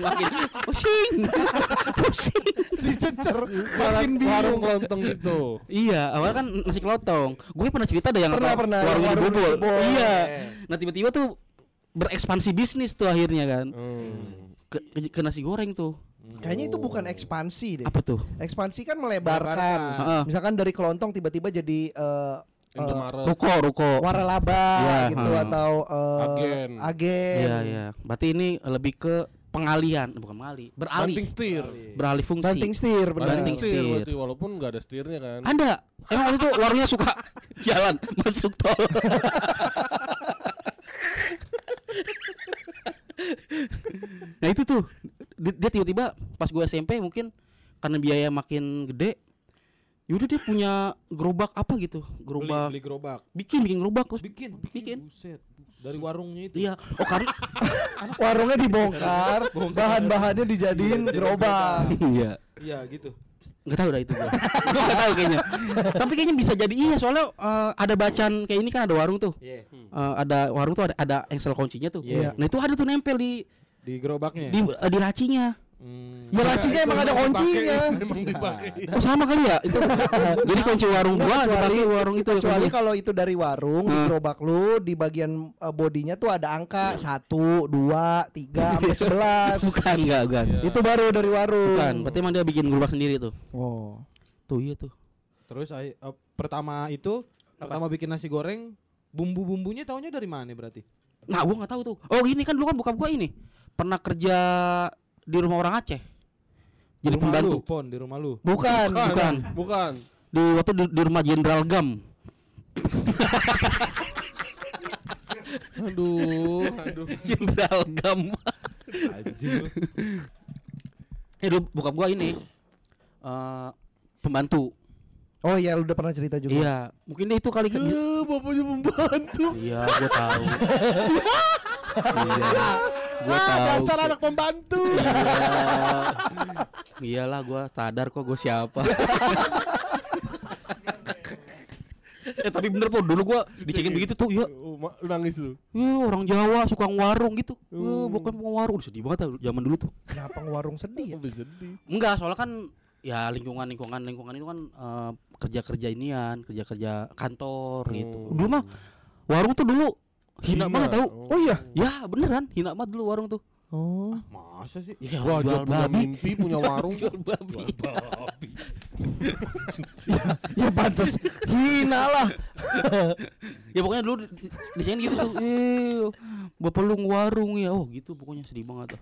Makin pusing. pusing. Dicecer. Warung Makin bingung. kelontong itu. Iya, awalnya kan nasi kelontong. Gue pernah cerita ada yang Pernah, pernah. warungnya Warung dibobol. Iya. Eh, Nah, tiba-tiba tuh berekspansi bisnis tuh akhirnya kan. Hmm. Ke, ke, ke nasi goreng tuh. Kayaknya itu bukan ekspansi deh. Apa tuh? Ekspansi kan melebarkan. Heeh. Misalkan dari kelontong tiba-tiba jadi eh, Indomaret. Ruko, ruko. waralaba Iya, gitu ha. atau eh, Agen. agen. Iya, iya. Berarti ini lebih ke pengalian, bukan mengalih, beralih. Banting setir. Beralih fungsi. Banting setir benar. Banting setir setir. berarti walaupun nggak ada setirnya kan. Ada. Emang waktu itu warungnya suka [LAUGHS] jalan masuk tol. [LAUGHS] nah itu tuh di- dia tiba-tiba pas gue SMP mungkin karena biaya makin gede yaudah dia punya gerobak apa gitu beli, gerobak beli gerobak. bikin bikin gerobak terus Bikin, bikin Buset. Dari warungnya itu. iya oh karena [LAUGHS] Warungnya dibongkar, bahan-bahannya dijadiin gerobak. iya Iya, gitu. nggak tahu dah itu gue [LAUGHS] gue nggak tahu kayaknya tapi kayaknya bisa jadi iya soalnya eh, ada bacaan kayak ini kan ada warung tuh Iya. Eh, ada warung tuh ada ada engsel kuncinya tuh. Iya. Nah itu ada tuh nempel di Di gerobaknya. di eh, di lacinya. Hmm. Ya lacinya emang ada kuncinya. Dipakai. Oh sama kali ya itu. [LAUGHS] Jadi kunci warung gua kecuali- dipakai warung itu. Kecuali kunci. kalau itu dari warung di Hmm. gerobak lu di bagian eh, bodinya tuh ada angka satu, dua, tiga, sampai sebelas. bukan enggak bukan. Iya. Itu baru dari warung. Bukan, berarti emang dia bikin gerobak sendiri tuh. Oh. Tuh iya tuh. Terus eh, pertama itu pertama bikin nasi goreng bumbu-bumbunya taunya dari mana berarti? Nah, gua nggak tahu tuh. Oh, ini kan dulu kan bokap gua ini pernah kerja di rumah orang Aceh. Jadi Di rumah pembantu. lu, Pon, di rumah lu. Bukan. Bukan. Bukan. Di waktu di, di rumah Jenderal Gam. Aduh, aduh. Jenderal Gam. Ya dulu bokap gua ini eh pembantu. Oh iya lu udah pernah cerita juga. Iya, mungkin itu kali kan. Eh, bapaknya pembantu. Iya, gua tahu. [LAUGHS] iya. Gua Ah, tahu. dasar anak pembantu. Iya. Iyalah gua sadar kok gua siapa. [LAUGHS] eh tapi bener po dulu gua dicengin begitu tuh ya Oh, nangis lu. ya orang Jawa suka warung gitu ya Hmm. bukan mau warung sedih banget ah, zaman dulu tuh Kenapa warung sedih ya? Sedih. enggak soalnya kan ya lingkungan lingkungan lingkungan itu kan eh, kerja kerja inian kerja kerja kantor gitu Oh. dulu mah warung tuh dulu hina, Hina. banget tau Oh. Oh iya. ya beneran hina banget dulu warung tuh Oh. Masa sih? ya Gua aja jual punya babi mimpi punya [LAUGHS] warung. jual babi Babi. [LAUGHS] Ya pantas hina lah. [LAUGHS] ya pokoknya dulu di sini gitu tuh eh bapak lu warung ya oh gitu pokoknya sedih banget tuh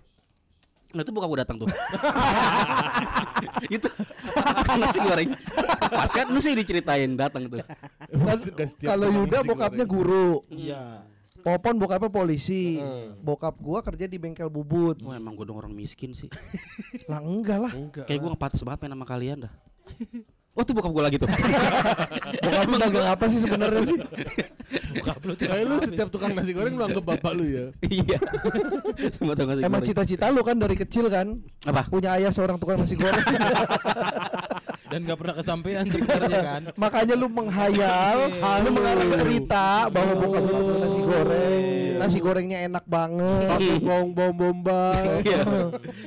Nah itu buka gue datang tuh [LAUGHS] Itu Nasi goreng Pas kan lu sih diceritain datang tuh Kan kalau Yuda bokapnya guru, Iya. Popon bokapnya polisi. Heeh. Bokap gua kerja di bengkel bubut. Wah emang gue dong orang miskin sih [LAUGHS] Lah enggak lah. Enggak. Kayak gue ngepatas banget main sama kalian dah Oh tuh bokap gue lagi tuh [LAUGHS] Bokap lu dagang apa sih sebenarnya sih? Bokap lu tuh Kayak lu setiap tukang nasi goreng lu anggap bapak lu ya. Iya [LAUGHS] Semua tau nasi Emang cita-cita lu kan dari kecil kan Apa? punya ayah seorang tukang nasi goreng. [LAUGHS] Dan gak pernah kesampaian sebenarnya kan. Makanya lu menghayal, lu mengarang cerita bahwa bokap lu nasi goreng. Nasi gorengnya enak banget. Pakai bom bom bombay. [LAUGHS] Iya.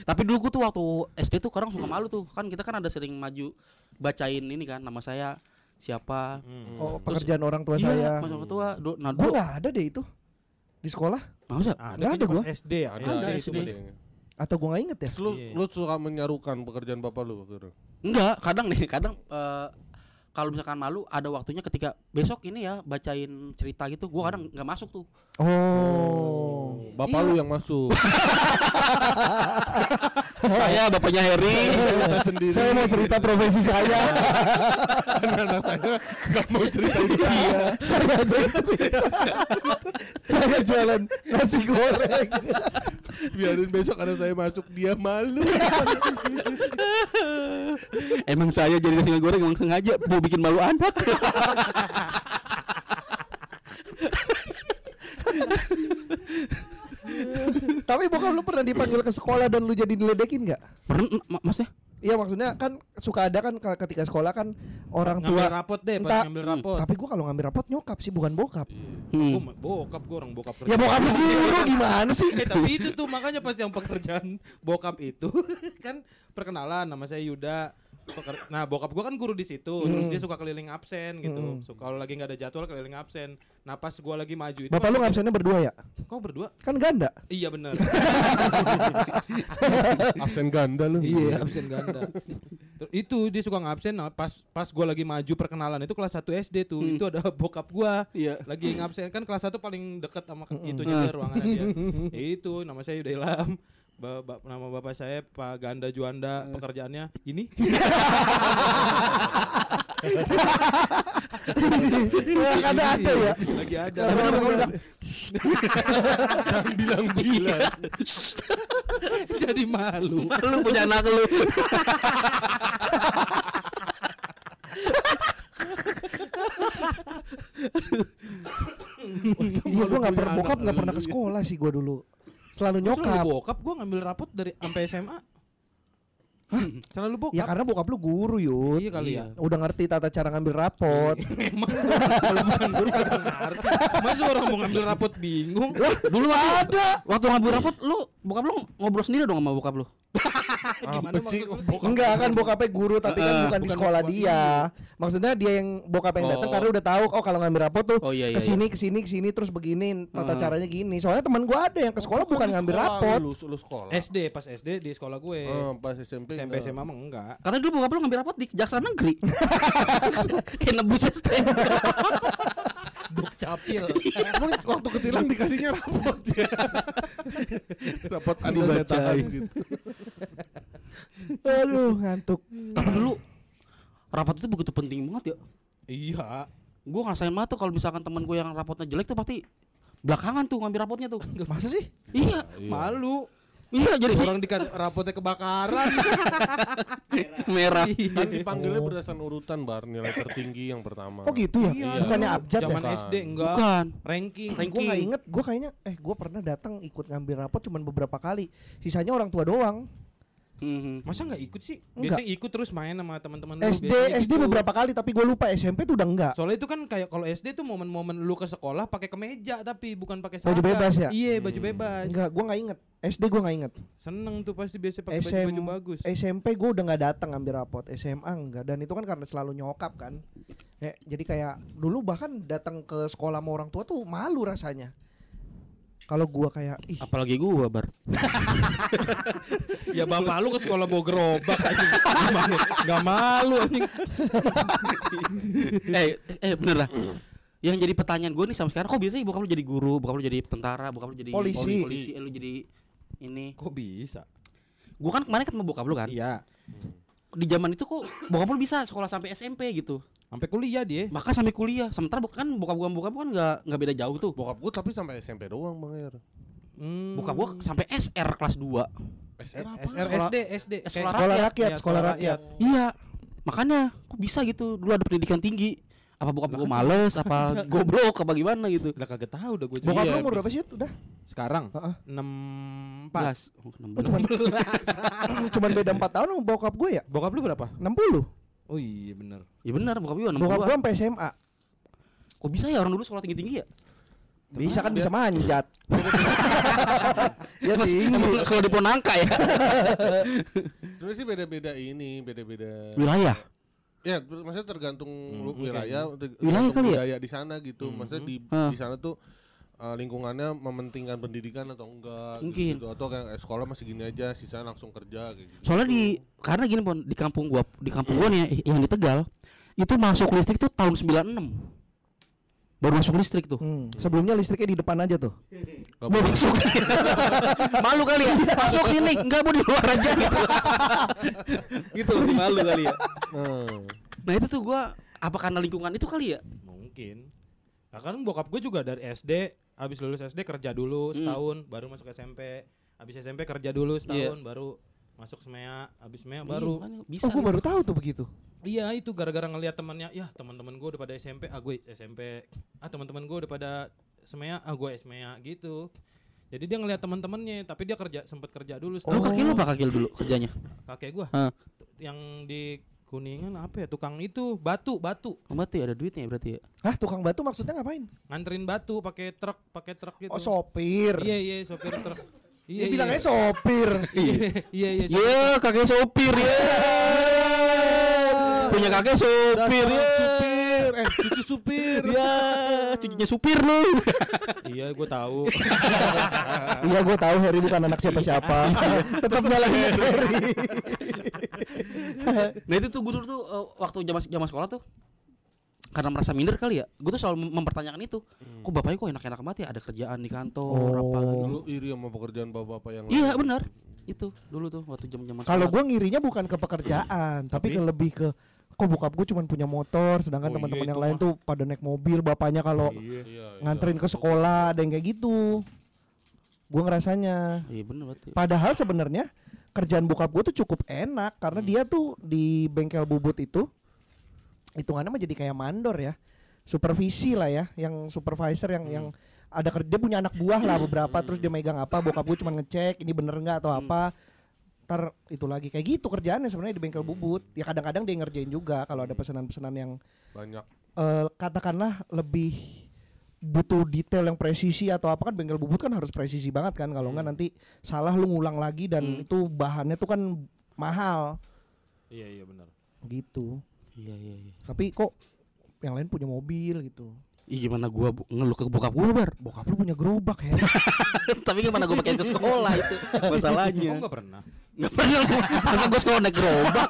Tapi dulu gue tuh waktu SD tuh kadang suka malu tuh Kan kita kan ada sering maju Bacain ini kan Nama saya Siapa Oh, pekerjaan orang tua Iya saya. Orang tua Nah Gua nggak ada deh itu di sekolah Masa? Ada Nggak ada gua. SD ya. Ada SD atau gua nggak inget ya. Lu Iya. lu suka menyarukan pekerjaan bapak lu waktu itu. Enggak, kadang nih, kadang eh, kalau misalkan malu ada waktunya ketika besok ini ya bacain cerita gitu, gua kadang nggak masuk tuh. Oh. Bapak lu yang masuk. [LAUGHS] Saya bapaknya Harry. Cerita sendiri. Saya mau cerita profesi saya. [LAUGHS] anak saya nggak mau cerita itu. Iya. saya aja saya jualan nasi goreng. Biarin besok ada saya masuk dia malu. [LAUGHS] emang saya jadi nasi goreng emang sengaja mau bikin malu anak. Tapi bokap lu pernah dipanggil ke sekolah dan lu jadi diledekin nggak? Pernah, ma- maksudnya? Iya maksudnya kan suka ada kan ketika sekolah kan orang Ngambil tua rapot deh Entah- pas ngambil rapot. Tapi gua kalau ngambil rapot nyokap sih bukan bokap. Hmm. Gua bokap gue orang bokap Ya bokap lu guru gimana sih? Eh tapi itu tuh makanya pas yang pekerjaan bokap itu [LAUGHS] kan perkenalan nama saya Yuda. Peker- nah bokap gua kan guru di situ, terus dia suka keliling absen gitu. So, kalau lagi nggak ada jadwal keliling absen. Nah pas gua lagi maju itu, Bapak lu ngabsennya berdua ya? kau berdua? Kan ganda. Iya benar. [LAUGHS] Absen ganda lu. iya absen ganda. Itu dia suka ngabsen. Nah, pas pas gua lagi maju perkenalan itu kelas 1 SD tuh, itu ada [LAUGHS] bokap gua Iya. lagi ngabsen kan kelas 1 paling deket sama ke- itunya dia ruangannya dia. [LAUGHS] Itu nama saya Yuda Ilham. Ba- ba- nama bapak saya Pak Ganda Juanda pekerjaannya ini [LAUGHS] Wah, ada ada ya. lagi ada Tapi nama gua bilang, bilang-bilang. jadi malu lu punya anak lu. Iya gua nggak pernah bokap nggak pernah ke sekolah sih gua dulu. Selalu nyokap. bokap gua ngambil rapot dari sampai SMA selalu [LAUGHS] bokap Ya karena bokap lu guru yud. iya kali ya Udah ngerti tata cara ngambil rapot. [LAUGHS] emang kalau bukan guru kagak ngerti masa orang mau ngambil rapot bingung Dulu ada. Waktu ngambil rapot lu bokap lu ngobrol sendiri dong sama bokap lu. [LAUGHS] gimana sih? maksud lu? Enggak kan bokapnya guru tapi kan bukan di sekolah dia. Maksudnya dia yang bokap yang datang Oh. karena udah tahu oh kalau ngambil rapot tuh Oh, iya, iya, ke sini ke sini ke sini terus begini tata caranya gini. Soalnya teman gua ada yang ke sekolah bukan ngambil rapot. Lu, lu sekolah. SD pas SD di sekolah gue pas SMP. SMP enggak. SMA mah enggak Karena dulu bokap lu ngambil rapot di kejaksaan negeri. [LAUGHS] Kayak nebus STM. Duk capil Emang waktu ketilang dikasihnya rapot ya. rapot tahan Dibacain. gitu. Aduh ngantuk. Tapi dulu rapot itu begitu penting banget ya. iya Gue ngerasain banget tuh kalau misalkan temen gue yang rapotnya jelek tuh pasti belakangan tuh ngambil rapotnya tuh. Masa sih? iya, malu iya jadi orang di rapotnya kebakaran [LAUGHS] merah. Kan dipanggilnya berdasarkan urutan bar nilai tertinggi yang pertama. Oh gitu ya? Iya, Bukannya abjad ya? zaman Bukan. SD enggak Bukan. ranking Gue nggak inget, gue kayaknya, eh gue pernah datang ikut ngambil rapot cuman beberapa kali. Sisanya orang tua doang. Mhm. masa enggak ikut sih Enggak. biasanya ikut terus main sama teman-teman lu, SD SD gitu. beberapa kali tapi gue lupa SMP tuh udah enggak. soalnya itu kan kayak kalau SD tuh momen-momen lu ke sekolah pakai kemeja tapi bukan pakai Baju bebas ya? iya baju Hmm. bebas Enggak, gue nggak inget. SD gue nggak inget. Seneng tuh pasti biasa pakai SM baju-baju bagus. SMP gue udah nggak datang ambil rapot. SMA enggak. Dan itu kan karena selalu nyokap kan. Ya, jadi kayak dulu bahkan datang ke sekolah sama orang tua tuh malu rasanya. Kalau gua kayak ih Apalagi gua bar. [LAUGHS] ya bapak lu ke sekolah bawa gerobak? Nggak malu anjing. eh, eh bener lah. Yang jadi pertanyaan gue nih sampai sekarang kok biasanya bokap lu jadi guru, bokap lu jadi tentara, bokap lu jadi Polisi. polisi, eh, lu jadi ini. Kok bisa? Gua kan kemarin ketemu bokap lu kan. Iya. Di zaman itu kok bokap lu bisa sekolah sampai SMP gitu. Sampai kuliah dia. Maka sampai kuliah. Sementara bok- kan bokap gua bokap gua kan nggak nggak beda jauh tuh. Bokap gue tapi sampai SMP doang Bang Er. Hmm. Bokap gua sampai SR kelas 2. SR apa? SR Sekolah- SD SD eh, sekolah sekolah rakyat. rakyat, Iya, sekolah rakyat. Iya. Makanya kok bisa gitu? Dulu ada pendidikan tinggi. Apa bokap gua kan- males apa [LAUGHS] goblok apa gimana gitu. Udah kagak tahu udah gue bokap Iya, lu umur bisa. berapa sih? Udah. Sekarang Heeh. 64. Belas. Oh, 16. cuman [LAUGHS] cuman beda 4 tahun sama bokap gue ya? Bokap lu berapa? 60. Oh iya bener Ya benar bokap gua Bokap 62. gue sampai SMA. Kok bisa ya orang dulu sekolah tinggi-tinggi ya? Bisa kan bisa manjat. [LAUGHS] ya tinggi. Emang sekolah di Ponangka ya? [LAUGHS] Sebenarnya sih beda-beda ini, beda-beda. Wilayah. Ya, maksudnya tergantung lu Hmm, wilayah, ter- Wilayah tergantung kali ya? budaya di sana gitu. Hmm. Maksudnya di Hah. di sana tuh uh, lingkungannya mementingkan pendidikan atau enggak Mungkin. gitu, atau kayak eh, sekolah masih gini aja sisanya langsung kerja kayak gitu. Soalnya di karena gini pon di kampung gua di kampung gua nih ya, yang di Tegal itu masuk listrik tuh tahun 96. Baru masuk listrik tuh. Hmm, sebelumnya listriknya di depan aja tuh. Mau masuk. [LAUGHS] malu kali ya. Masuk sini, enggak mau di luar aja [LAUGHS] gitu. gitu masih malu kali ya. Nah, Nah, itu tuh gua apa karena lingkungan itu kali ya? Mungkin Nah kan bokap gue juga dari SD Habis lulus SD kerja dulu Hmm. setahun Baru masuk SMP Habis SMP kerja dulu setahun Baru masuk SMEA Habis SMEA baru Iya, makanya bisa. Oh, gue gitu. baru tahu tuh begitu. Iya itu gara-gara ngelihat temannya Ya teman-teman gue udah pada SMP Ah gue SMP Ah teman-teman gue udah pada SMEA Ah gue SMEA gitu jadi dia ngelihat teman-temannya, tapi dia kerja sempat kerja dulu. Lu setahun. kaki lu apa kaki lu dulu kerjanya? kakek gua Hah. yang di kuningan apa ya tukang itu batu batu Oh, berarti ada duitnya ya berarti ya. Hah, tukang batu maksudnya ngapain? nganterin batu pakai truk pakai truk gitu Oh, sopir. iya iya sopir truk Dia bilangnya sopir. iya iya iya sopir Iya, kakek sopir ya. Punya kakek sopir ya. Supir, eh cucu supir. Ya, cucunya supir lu. [LAUGHS] iya gue tahu [LAUGHS] Iya, gue tahu Harry bukan anak siapa-siapa. Tetap nyalahin Harry. [LAUGHS] Nah itu tuh gue dulu tuh eh, waktu zaman zaman sekolah tuh karena merasa minder kali ya, gue tuh selalu mem- mempertanyakan itu. Kok bapaknya kok enak-enak banget ya, ada kerjaan di kantor apa Oh. gitu. Lu iri sama pekerjaan bapak-bapak yang Iya benar, itu dulu tuh waktu zaman. Kalau gue ngirinya bukan ke pekerjaan, tapi Tapi? ke lebih ke kok bokap gue cuma punya motor, sedangkan Oh, teman-teman iya, yang lain mah. tuh pada naik mobil, bapaknya kalau iya Iya, iya. nganterin ke sekolah, ada yang kayak gitu. Gue ngerasanya. Iya benar berarti. Padahal sebenarnya kerjaan bokap gue tuh cukup enak karena Hmm. dia tuh di bengkel bubut itu hitungannya mah jadi kayak mandor ya. Supervisi lah ya, yang supervisor yang Hmm. yang ada kerja dia punya anak buah lah [CLEARS THROAT] beberapa terus dia megang apa bokap gue cuma ngecek ini bener nggak atau Hmm. apa ntar itu lagi. Kayak gitu kerjaannya sebenarnya di bengkel bubut. Ya kadang-kadang dia ngerjain juga kalau ada pesanan-pesanan yang banyak. eh, katakanlah lebih butuh detail yang presisi atau apa kan bengkel bubut kan harus presisi banget kan. Kalau nggak nanti salah lu ngulang lagi dan Hmm. itu bahannya tuh kan mahal. Iya iya benar. Gitu. Iya iya iya. tapi kok yang lain punya mobil gitu. Ih gimana gua bu- ngeluh ke bokap gua bar. bokap lu punya gerobak ya? [LAUGHS] Tapi gimana gua pakai ke sekolah itu? [LAUGHS] Masalahnya. oh nggak pernah Nggak pernah gua. Masa gua sekolah naik gerobak.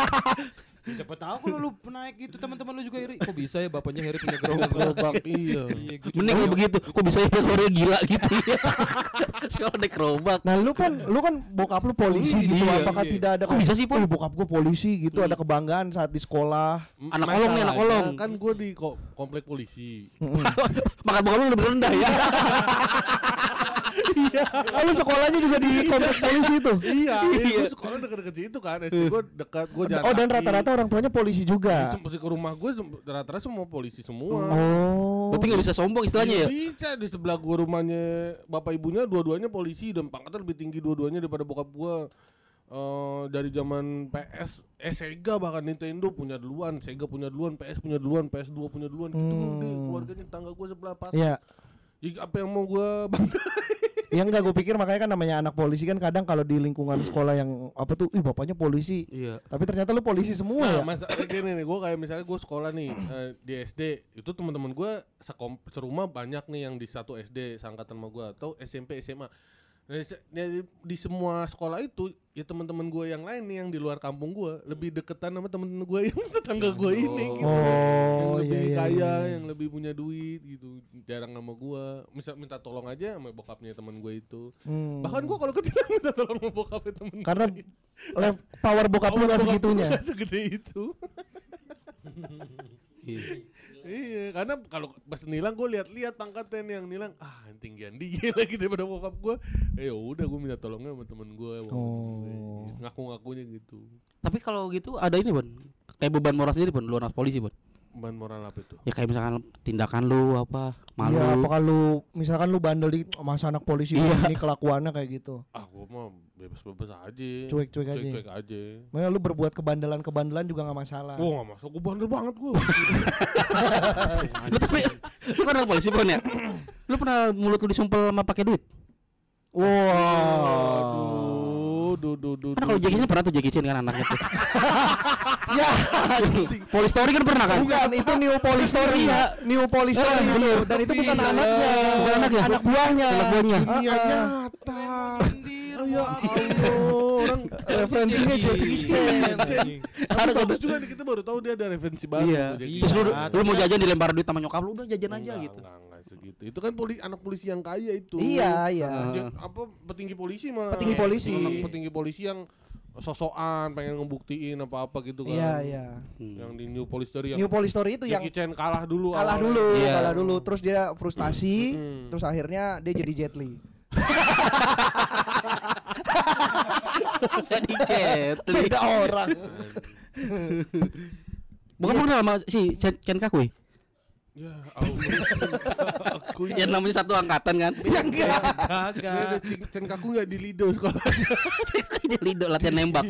Ya, siapa tahu kalau lu naik itu teman-teman lu juga iri kok bisa ya bapaknya Harry punya gerobak Gerobak [LAUGHS] iya. iya gua Mending kalau begitu, kok bisa ya Korea gila gitu ya. [LAUGHS] sekolah naik gerobak. nah lu kan lu kan bokap lu polisi Iya, gitu iya, apakah iya. tidak ada Kok bisa sih, Pon? "Oh, bokap gua polisi gitu ada kebanggaan saat di sekolah Anak kolong nih, anak kolong. Kan gue di ko- komplek polisi. [LAUGHS] Makan bokap lu lebih rendah ya. Oh, lu sekolahnya juga di komplek polisi tuh iya, Iya. gue sekolah deket-deket situ kan. SD gue dekat, gue jalan oh dan rata-rata orang tuanya polisi juga Di ke rumah gue rata-rata semua polisi semua. oh Berarti nggak bisa sombong istilahnya ya. Bisa di sebelah gua rumahnya bapak ibunya dua-duanya polisi dan pangkatnya lebih tinggi dua-duanya daripada bokap gua. Eh dari zaman PS, eh Sega bahkan Nintendo punya duluan, Sega punya duluan, PS punya duluan, PS2 punya duluan gitu Hmm. deh keluarganya tetangga gua sebelah pas. ya Ya, apa yang mau gua bangga? Ya enggak gue pikir makanya kan namanya anak polisi kan kadang kalau di lingkungan sekolah yang apa tuh ih bapaknya polisi. Iya. Tapi ternyata lu polisi semua Nah, ya. masa gini nih, gue kayak misalnya gue sekolah nih eh, di SD, itu teman-teman gue sekom serumah banyak nih yang di satu SD seangkatan sama gue atau SMP SMA. Nah, di, se- di- di semua sekolah itu ya teman-teman gue yang lain nih yang di luar kampung gue lebih deketan sama teman-teman gue yang [LAUGHS] tetangga gue ini gitu. yang Oh, lebih iya, iya, kaya, iya. yang lebih punya duit gitu. Jarang sama gue. Misal minta tolong aja sama bokapnya teman gue itu. Hmm. Bahkan gue kalau ketilang [LAUGHS] minta tolong sama bokapnya temen karena gue. power bokap lu gak segitunya. nggak segede itu. [LAUGHS] Iya. iya, karena kalau pas nilang gue lihat-lihat pangkatnya nih yang nilang, ah yang tinggian dia [LAUGHS] lagi daripada bokap gue. Eh ya udah gue minta tolongnya sama temen gue, Oh. ngaku-ngakunya gitu. Tapi kalau gitu ada ini, Bon. Kayak beban moral sendiri, Bon, lu anak polisi, Bon. Ban moral apa itu? Ya kayak misalkan tindakan lu apa, malu. Iya, apa kalau misalkan lu bandel di masa anak polisi Iya. ini kelakuannya kayak gitu. Ah gue mah bebas-bebas aja. Cuek-cuek aja. Cuek-cuek aja. Makanya lu berbuat kebandelan-kebandelan juga nggak masalah. Oh gak masuk, gue bandel banget gue. [LAUGHS] Lu tapi lu kan anak polisi, Bon ya? [CLEARS THROAT] Lu pernah mulut lu disumpel sama pakai duit? Waduh, duh, duh, duh, Kan kalau. Jackie Chan pernah tuh Jackie Chan kan anaknya tuh. [LAUGHS] ya, Police Story kan pernah kan? bukan itu new police story Iya. ya. New police story Eh, itu. Dan itu bukan Iya. anaknya, Bukan anaknya. anak buahnya. Anak buahnya. Dunia Ah, ah. nyata. Ya Allah, orang Referensinya Jackie Chan. Tapi Ada bagus juga nih kita baru tahu dia ada referensi baru. Iya. Terus lu, Iya, lu mau jajan dilempar duit sama nyokap lu udah jajan aja Enggak, gitu. Itu kan poli, anak polisi yang kaya itu. Iya, iya. Ja- apa petinggi polisi malah. Petinggi polisi. Anak petinggi polisi yang sosokan pengen ngebuktiin apa-apa gitu kan. Iya, iya. Hmm. Yang di New Police Story yang New police story itu yang Jackie Chan kalah dulu kalah awalnya. dulu, Iya. kalah dulu. Terus dia frustasi, terus akhirnya dia jadi Jet Li. [LAUGHS] Jadi Jet Li. Beda orang. Bukan bukan sama si Chen Ken Kakui. Ya, Allah. Aku Yang namanya satu angkatan kan. Ya enggak. Cing- Chen Kaku enggak di Lido sekolah. [LAUGHS] Dia lido latihan nembak.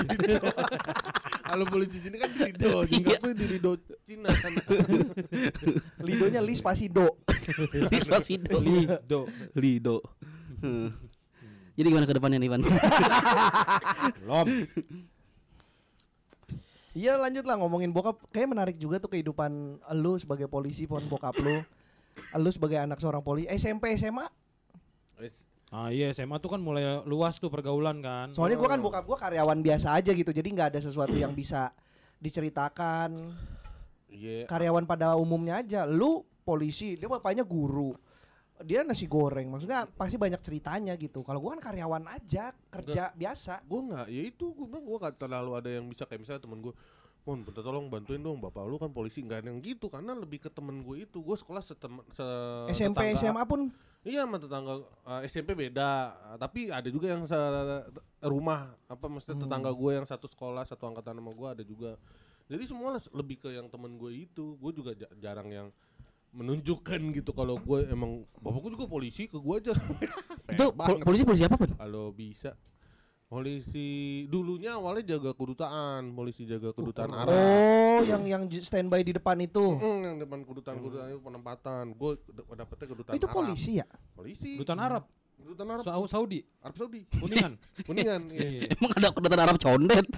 Kalau polisi sini kan di Lido, Chen Iya. Kaku di Lido Cina kan. Lidonya Li spasi do. Despacito. Lido. Lido. Hmm. Jadi gimana ke depannya nih, Ivan? Belum. Iya lanjut lah ngomongin bokap. Kayak menarik juga tuh kehidupan lu sebagai polisi pon bokap lu. Lu sebagai anak seorang polisi SMP SMA Ah iya SMA tuh kan mulai luas tuh pergaulan kan. Soalnya gua kan bokap gua karyawan biasa aja gitu Jadi nggak ada sesuatu yang bisa diceritakan. Iya. Karyawan pada umumnya aja. Lu polisi Dia bapaknya guru Dia nasi goreng Maksudnya pasti banyak ceritanya gitu. Kalau gua kan karyawan aja Kerja biasa. Gue nggak ya itu gue bilang gue nggak terlalu ada yang bisa kayak misalnya temen gue Mon, bentar tolong bantuin dong bapak lu kan polisi. Nggak ada yang gitu karena lebih ke temen gue itu gue sekolah setemen se SMP tetangga- SMA pun. Iya sama tetangga eh, SMP beda. Eh, tapi ada juga yang se rumah apa maksudnya Hmm. tetangga gue yang satu sekolah satu angkatan sama gue ada juga. Jadi semua lebih ke yang temen gue itu. Gue juga ja- jarang yang menunjukkan gitu kalau gue emang bapakku juga polisi ke gue aja [LAUGHS] Itu pol- polisi polisi apa, Pan? kalau bisa polisi dulunya awalnya jaga kedutaan polisi jaga kedutaan Arab Oh yang yang standby di depan itu Hmm, yang depan kedutaan kedutaan itu penempatan gue dapetnya kedutaan Itu Arab. polisi ya? polisi Dutan Arab, kedutaan Arab Sau- Saudi, Arab Saudi Kuningan. [LAUGHS] kuningan iya. Iya. Emang ada kedutaan Arab condet? [LAUGHS]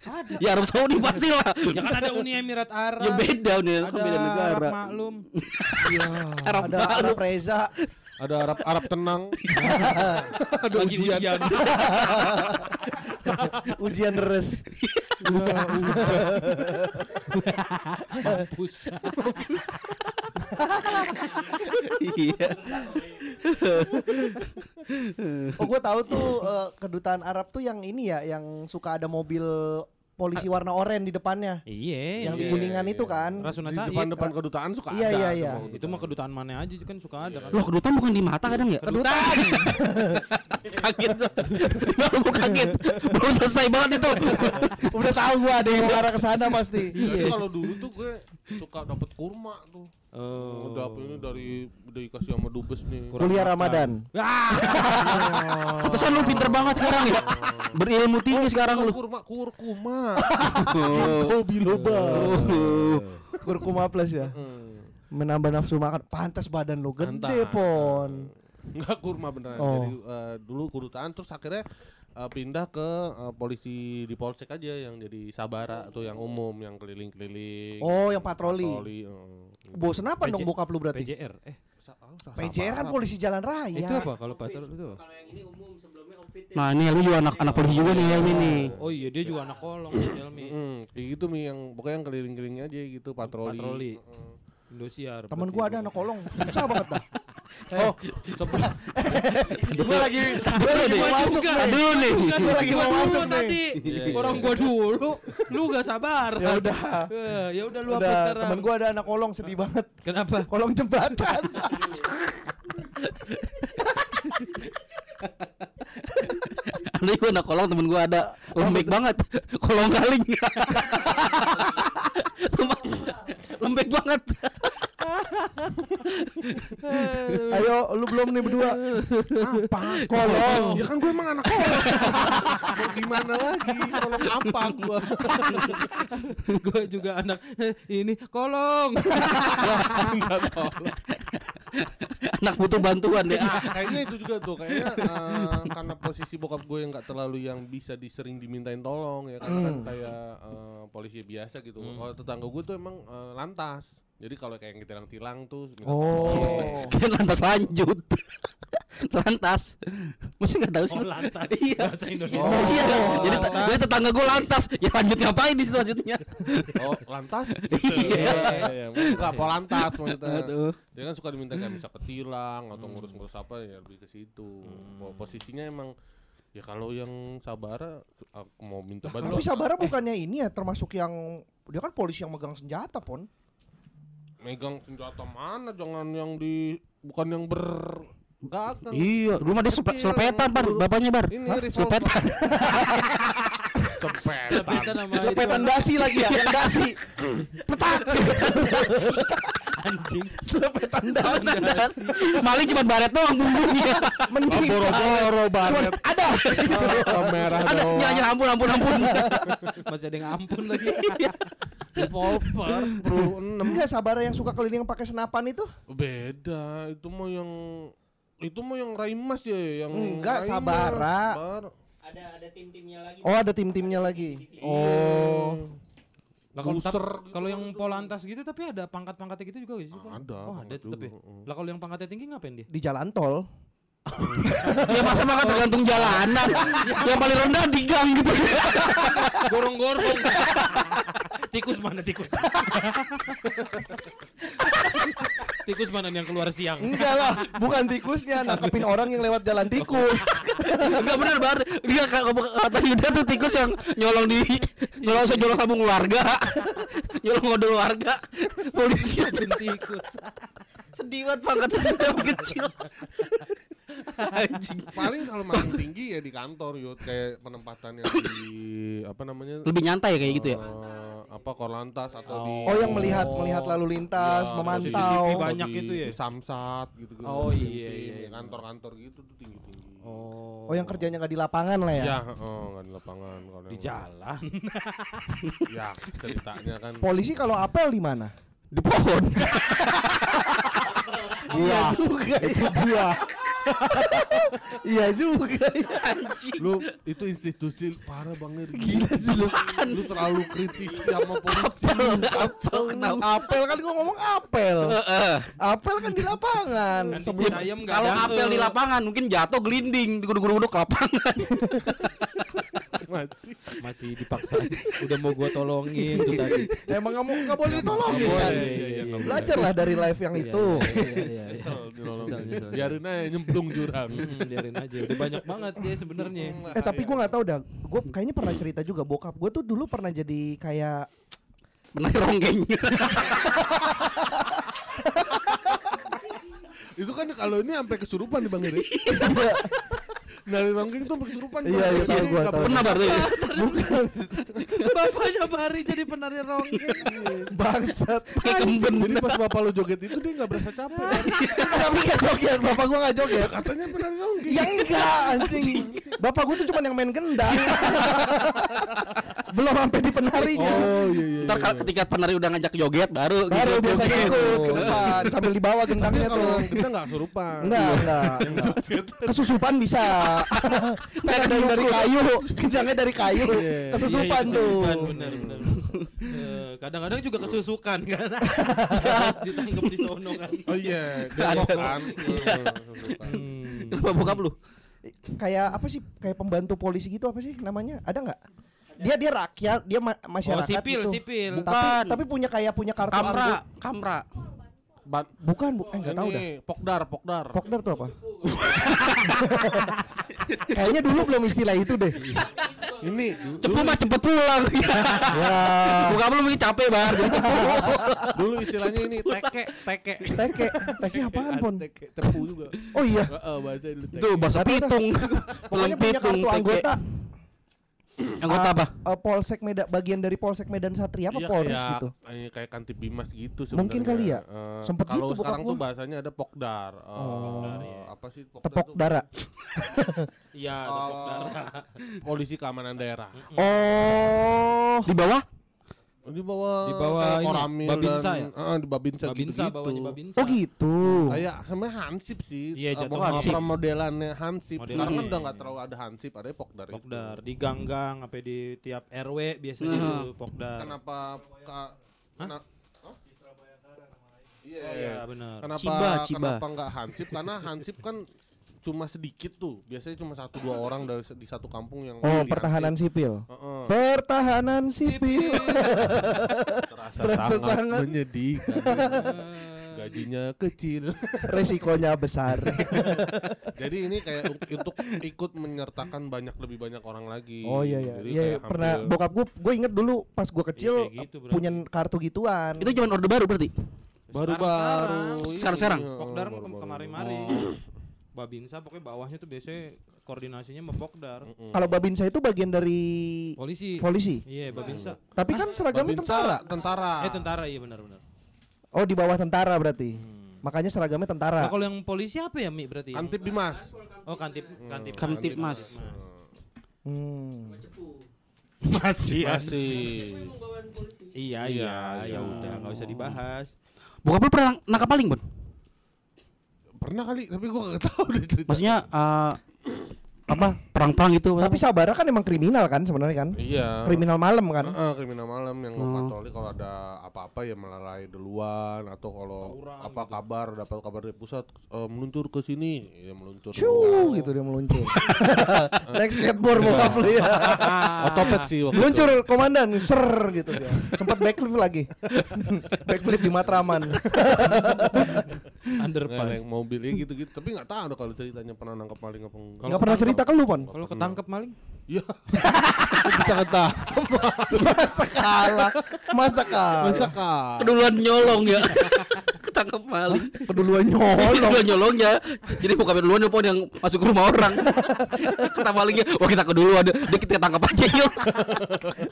Ada. ya Arab Saudi pasti lah. Ya kan ada Uni Emirat Arab. Ya beda nih, Ada kan beda Arab negara. maklum. [LAUGHS] Arab ada maklum. Arab Reza ada Arab Arab tenang [LAUGHS] ada Lagi ujian. ujian. [LAUGHS] [LAUGHS] ujian deres Mampus. Iya. oh gue tahu tuh eh, kedutaan Arab tuh yang ini ya yang suka ada mobil polisi warna oranye di depannya Iya. yang di iya, kuningan iya. itu kan Rasuna di Said. depan depan kedutaan suka Iya, ada iya, iya. kedutaan. Itu mah kedutaan mana aja kan suka ada kan. Loh kedutaan bukan di mata kadang ya? Kedutaan. kaget. Baru gua kaget. Belum selesai banget itu. udah tahu gue ada yang mengarah ke sana pasti Tapi kalau dulu tuh gue suka dapet kurma tuh Oh. udah apa ini dari udah dikasih sama dubes nih Kurang kuliah makan. Ramadan Ah. [LAUGHS] Pantesan lu pinter banget sekarang ya. Berilmu tinggi sekarang lu. kurma kurkuma [LAUGHS] Oh. Biloba Oh. kurkuma plus ya Hmm. menambah nafsu makan pantas badan lu gede Pantas. pon Enggak kurma beneran. Oh. Jadi eh, dulu kurutan terus akhirnya eh, pindah ke eh, polisi di polsek aja yang jadi sabara atau yang umum yang keliling-keliling. Oh, yang patroli. Patroli, eh. Bosen apa dong PJ bokap lu berarti? PJR. Eh, oh, PJR kan polisi jalan raya. itu apa kalau patroli itu? Kalau yang ini umum sebelumnya outfitnya. Nah ini Helmi juga anak anak polisi juga nih Helmi nih. Oh iya dia juga anak kolong nih Helmi. Mm, kayak gitu mi yang pokoknya yang keliling-keliling aja gitu patroli. Patroli. Heeh. Indosiar. Temen gua ada anak kolong, susah banget dah. [LAUGHS] Oh, sebelum [LAUGHS] Gua lagi gua lagi mau masuk. Dulu nih. Gua lagi mau masuk tadi. Iya, iya. Orang gua dulu. Lu gak sabar. Ya udah. Eh, Ya udah lu apa sekarang? temen gua ada anak kolong sedih banget. Kenapa? Kolong jembatan. Juga anak kolong temen gua ada lembek banget. Kolong kaling. [LAUGHS] Sumpah, lembek banget. Ayo, lu belum nih berdua. apa? Kolong. Ya kan gue emang anak kolong. Mau gimana lagi? Kolong apa gua? gua juga anak eh, ini kolong. Anak butuh bantuan deh. Ah, kayaknya itu juga tuh kayaknya eh, karena posisi bokap gue yang nggak terlalu yang bisa disering dimintain tolong ya kan, kan kayak eh, polisi biasa gitu. Kalau tetangga gue tuh emang eh, lantas. Jadi kalau kayak yang tilang-tilang tuh minta tolong. Oh. Kan [LAUGHS] lantas lanjut. [LAUGHS] lantas. Masih nggak tahu sih. Oh, lantas. Iya. Bahasa Indonesia. Oh, iya kan? Jadi, jadi tetangga gue lantas. Ya lanjut ngapain di situ lanjutnya? Oh, lantas? [LAUGHS] Iya. iya. Enggak, apa lantas maksudnya. Aduh. Dia kan suka diminta kayak bisa ketilang atau ngurus-ngurus apa ya lebih ke situ. Po- Posisinya emang ya kalau yang Sabara aku mau minta bantuan. Tapi Sabara bukannya ini ya termasuk yang dia kan polisi yang megang senjata pon. megang senjata mana jangan yang di bukan yang ber Enggak. Iya, rumah dia sepe- Kecil, selepetan bar, bapaknya bar. Ini. Selepetan. [LAUGHS] Sepetan sama itu. Lepetan dasi lagi ya, yang dasi. [LAUGHS] Petak. [LAUGHS] anjing. Lepetan dasi. Maling cuma baret doang bumbunya. Mending Boro-boro banget. ada. merah Ada doang. nyala ampun ampun ampun. Masih ada yang ampun lagi. Revolver Pro 6. Enggak Sabara yang suka keliling pakai senapan itu? Beda, itu mau yang itu mau yang Raimas ya, yang Enggak. Sabara. Bar. Ada ada tim-timnya lagi. Oh, ada tim-timnya lagi. Oh. Lah kalau tap- kalau yang polantas gitu tapi ada pangkat-pangkatnya gitu juga? Pak? Ada, Oh, ada tetep ya. Lah kalau yang pangkatnya tinggi ngapain dia? Di jalan tol. [LAUGHS] Ya masa makan tergantung jalanan. Yang paling rendah di gang gitu. [LAUGHS] Gorong-gorong. tikus mana tikus? [LAUGHS] tikus mana nih yang keluar siang? Enggak lah, bukan tikusnya, nangkepin orang yang lewat jalan tikus. Enggak benar bar. Dia ka- ka- kata Yuda tuh tikus yang nyolong di nyolong nyolong sambung warga. nyolong modal warga. Polisi tikus. sedih banget pangkatnya sudah kecil. Anjing. Paling kalau makin tinggi ya di kantor yuk kayak penempatannya di apa namanya? Lebih nyantai kayak gitu ya. eh, apa korlantas atau di Oh, yang melihat melihat lalu lintas, Ya, memantau. CCTV banyak di- gitu ya? di Samsat gitu gitu. Oh, iya, iya, iya. Kantor-kantor gitu tuh tinggi-tinggi. Oh. Oh, yang kerjanya nggak di lapangan lah ya. Ya, oh nggak di lapangan kalau di jalan. [LAUGHS] Ya, ceritanya kan. Polisi kalau apel di mana? Di pohon. [LAUGHS] Iya juga itu dia. Iya juga. ya. lu itu institusi parah banget gila sih lu lu terlalu kritis sama polisi Kacau kenapa? Apel kan gua ngomong apel. Heeh. Apel kan di lapangan. Kan Sebelum Kalau apel di lapangan mungkin jatuh gelinding di guduk-guduk ke lapangan. [LAUGHS] masih masih dipaksa. Udah mau gua tolongin tuh tadi. [LAUGHS] emang mau nggak boleh ditolongin kan. iya, iya, Belajarlah dari live yang Iya, itu. Iya, iya, iya, [LAUGHS] iya. Biarin aja nyemplung jurang Hmm, biarin aja. Udah banyak banget dia sebenarnya. Eh tapi gua nggak tahu dah. Gua kayaknya pernah cerita juga bokap. Gua tuh dulu pernah jadi kayak Benar ronggeng. [LAUGHS] itu kan kalau ini sampai kesurupan nih bang Iri dari rongking tuh kesurupan Iya, iya, tahu gua, tahu. Pernah bar tuh. [LAUGHS] ya? [LAUGHS] Bapaknya Bari jadi penari ronggeng. bangsat. Pakai kemben. jadi pas bapak lu joget itu dia nggak berasa capek Tapi [LAUGHS] nggak joget. Bapak gua nggak joget. katanya penari rongking Ya enggak anjing. Bapak gua tuh cuma yang main gendang. belum sampai di penarinya. Oh iya iya. Ntar iya, kalau iya. ketika penari udah ngajak joget baru Baru gitu. biasanya joget. ikut ke depan sambil dibawa gendangnya kalau tuh. kita nggak kesurupan. Enggak, enggak, enggak. Kesusupan bisa. Karena dari, dari kayu, [LAUGHS] gendangnya dari kayu. Iya. Kesusupan Iya, tuh. kesusupan, benar benar. Eh, Kadang-kadang juga kesusukan kan. [LAUGHS] Ditangkap di sono kan. Oh iya, kan. [LAUGHS] Hmm. Kenapa bokap lu? Kayak apa sih? Kayak pembantu polisi gitu apa sih namanya? Ada nggak? Dia dia rakyat, dia ma- masyarakat Oh, sipil, gitu. sipil. Tapi Bukan. tapi punya kayak punya kartu Kamra, anggota. kamra. Ban Bukan, bu, eh enggak tahu dah. ini, Pokdar, Pokdar. Pokdar tuh apa? Kayaknya dulu belum istilah itu deh. Ini Cepu mah cepet pulang. [LAUGHS] Ya, Bokap lu mungkin capek bar. Jadi cepu. dulu istilahnya ini teke, teke. teke, teke apaan pon? Teke, cepu juga. Oh iya, Heeh, bahasa dulu teke. Itu bahasa pitung. pokoknya punya kartu anggota. Anggota Ah, apa? eh, Polsek Medan, bagian dari Polsek Medan Satria apa Iya, Polres kayak, gitu. eh, kayak Kantip Bimas gitu Mungkin kali ya. Eh, Sempet kalau gitu bokap sekarang tuh bahasanya ada Pokdar. Eh, Oh. apa sih Pokdar Tepok tuh? darah. Iya, Oh. tepok darah. Polisi keamanan daerah. Oh, Di bawah? Di bawah Di bawah kayak ini, Koramil Babinsa dan, ya? eh, di Babinsa, Babinsa gitu-gitu. bawahnya Babinsa. oh gitu. Kayak sebenarnya Hansip sih. Iya, jatuh bukan Hansip. modelannya Hansip. Modelannya. Sekarang kan udah nggak terlalu ada Hansip, ada Pokdar. itu. Pokdar di gang-gang apa di tiap RW biasanya Nah. itu Pokdar. Kenapa ka, Hah? Iya, Oh iya benar. Kenapa Ciba, Ciba. kenapa nggak Hansip? Karena Hansip kan cuma sedikit tuh. Biasanya cuma satu dua orang dari di satu kampung yang Oh, pertahanan sipil. Heeh. Pertahanan sipil. Terasa, Terasa sangat, sangat. menyedihkan. Gajinya kecil. Resikonya besar. [LAUGHS] Jadi ini kayak untuk ikut menyertakan banyak lebih banyak orang lagi. Oh iya iya. Jadi Iya kayak pernah hampir- bokap gue gue inget dulu pas gue kecil kayak gitu berarti. punya kartu gituan. Itu zaman orde baru berarti. baru-baru. Sekarang-sekarang? Iya, Pokdar baru-baru. kemari-mari. Babinsa pokoknya bawahnya tuh biasanya koordinasinya sama Pokdar. Mm-mm. Kalau Babinsa itu bagian dari Polisi. polisi. Iya, Babinsa. Tapi kan seragamnya Babinsa, tentara. Tentara. Eh tentara iya benar-benar. Oh, di bawah tentara berarti. Hmm. Makanya seragamnya tentara. Nah, kalau yang polisi apa ya Mi berarti? Kantip Dimas. Oh, Kantip, Kantip. Kantip Mas. Hmm. Masih. Masih. Emang bawaan polisi. Iya, Iya, iya, iya. ya udah nggak usah dibahas. Bokap lu pernah nangkap maling, Bon? Pernah kali, tapi gua gak cerita. Maksudnya eh, apa? Perang-perang gitu. Tapi Sabara kan emang kriminal kan sebenarnya kan? Iya. Kriminal malam kan? Heeh, kriminal malam yang Oh. patroli kalau ada apa-apa ya melalai duluan atau kalau apa kabar dapat kabar dari pusat eh, meluncur ke sini ya meluncur duluan. gitu dia meluncur. [LAUGHS] Naik skateboard bokap lu ya. [LAUGHS] Otopet sih waktu Meluncur komandan, ser gitu dia. Sempat backflip lagi. [LAUGHS] backflip di Matraman. itu. Nggak, Underpass. naik mobil ya gitu-gitu tapi nggak tahu kalau ceritanya pernah nangkap maling apa enggak. Enggak pernah cerita ke lu, Pon? Kalau ketangkep maling? Iya. [LAUGHS] Bisa kata. [LAUGHS] Masa kalah. Masa kalah. Masa kah? keduluan nyolong ya. [LAUGHS] Ketangkap maling. Keduluan nyolong. Keduluan nyolong ya. Jadi bokapnya duluan nelfon yang masuk ke rumah orang. Kata malingnya, wah kita keduluan, dia kita tangkap aja yuk.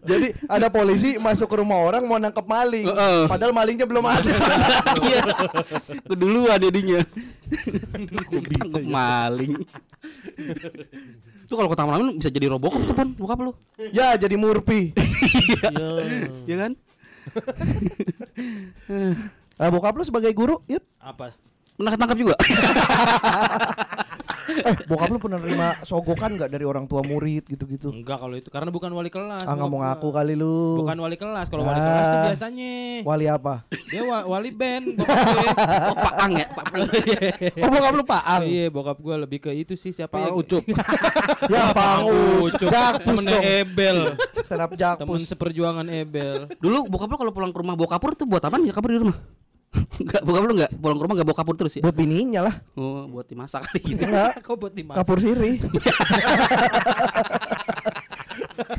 Jadi ada polisi masuk ke rumah orang mau nangkep maling. Heeh. Padahal malingnya belum ada. Iya. Keduluan jadinya. Kok bisa ya? maling. Lu kalau ketangkap maling bisa jadi robokop tuh, Pon, bokap lu. ya jadi murpi. Iya kan? [LAUGHS] Nah, bokap lu sebagai guru, Yud. Apa? Pernah ketangkap juga? [LAUGHS] Eh, bokap lu pernah nerima sogokan nggak dari orang tua murid gitu-gitu? Enggak kalau itu karena bukan wali kelas. Ah, nggak mau bokap ngaku gua. kali lu. Bukan wali kelas. Kalau wali kelas tuh Ah. biasanya Wali apa? dia wa- wali band bokap gue. [LAUGHS] Oh, Paang ya, Paang. Oh, bokap lu Paang. Iya, bokap gue lebih ke itu sih siapa Pak [LAUGHS] ya? Ucup. ya, Paang Ucup. Jakpus Temennya dong. Ebel. Stand up Temen Jakpus. seperjuangan Ebel. Dulu bokap lu kalau pulang ke rumah bawa kapur tuh buat apaan ya kapur di rumah? [LAUGHS] Enggak, bokap lu enggak pulang ke rumah enggak bawa kapur terus ya? Buat bininya lah. Oh, buat dimasak kali gitu. Enggak. [LAUGHS] Kok buat dimakan? Kapur siri. [LAUGHS]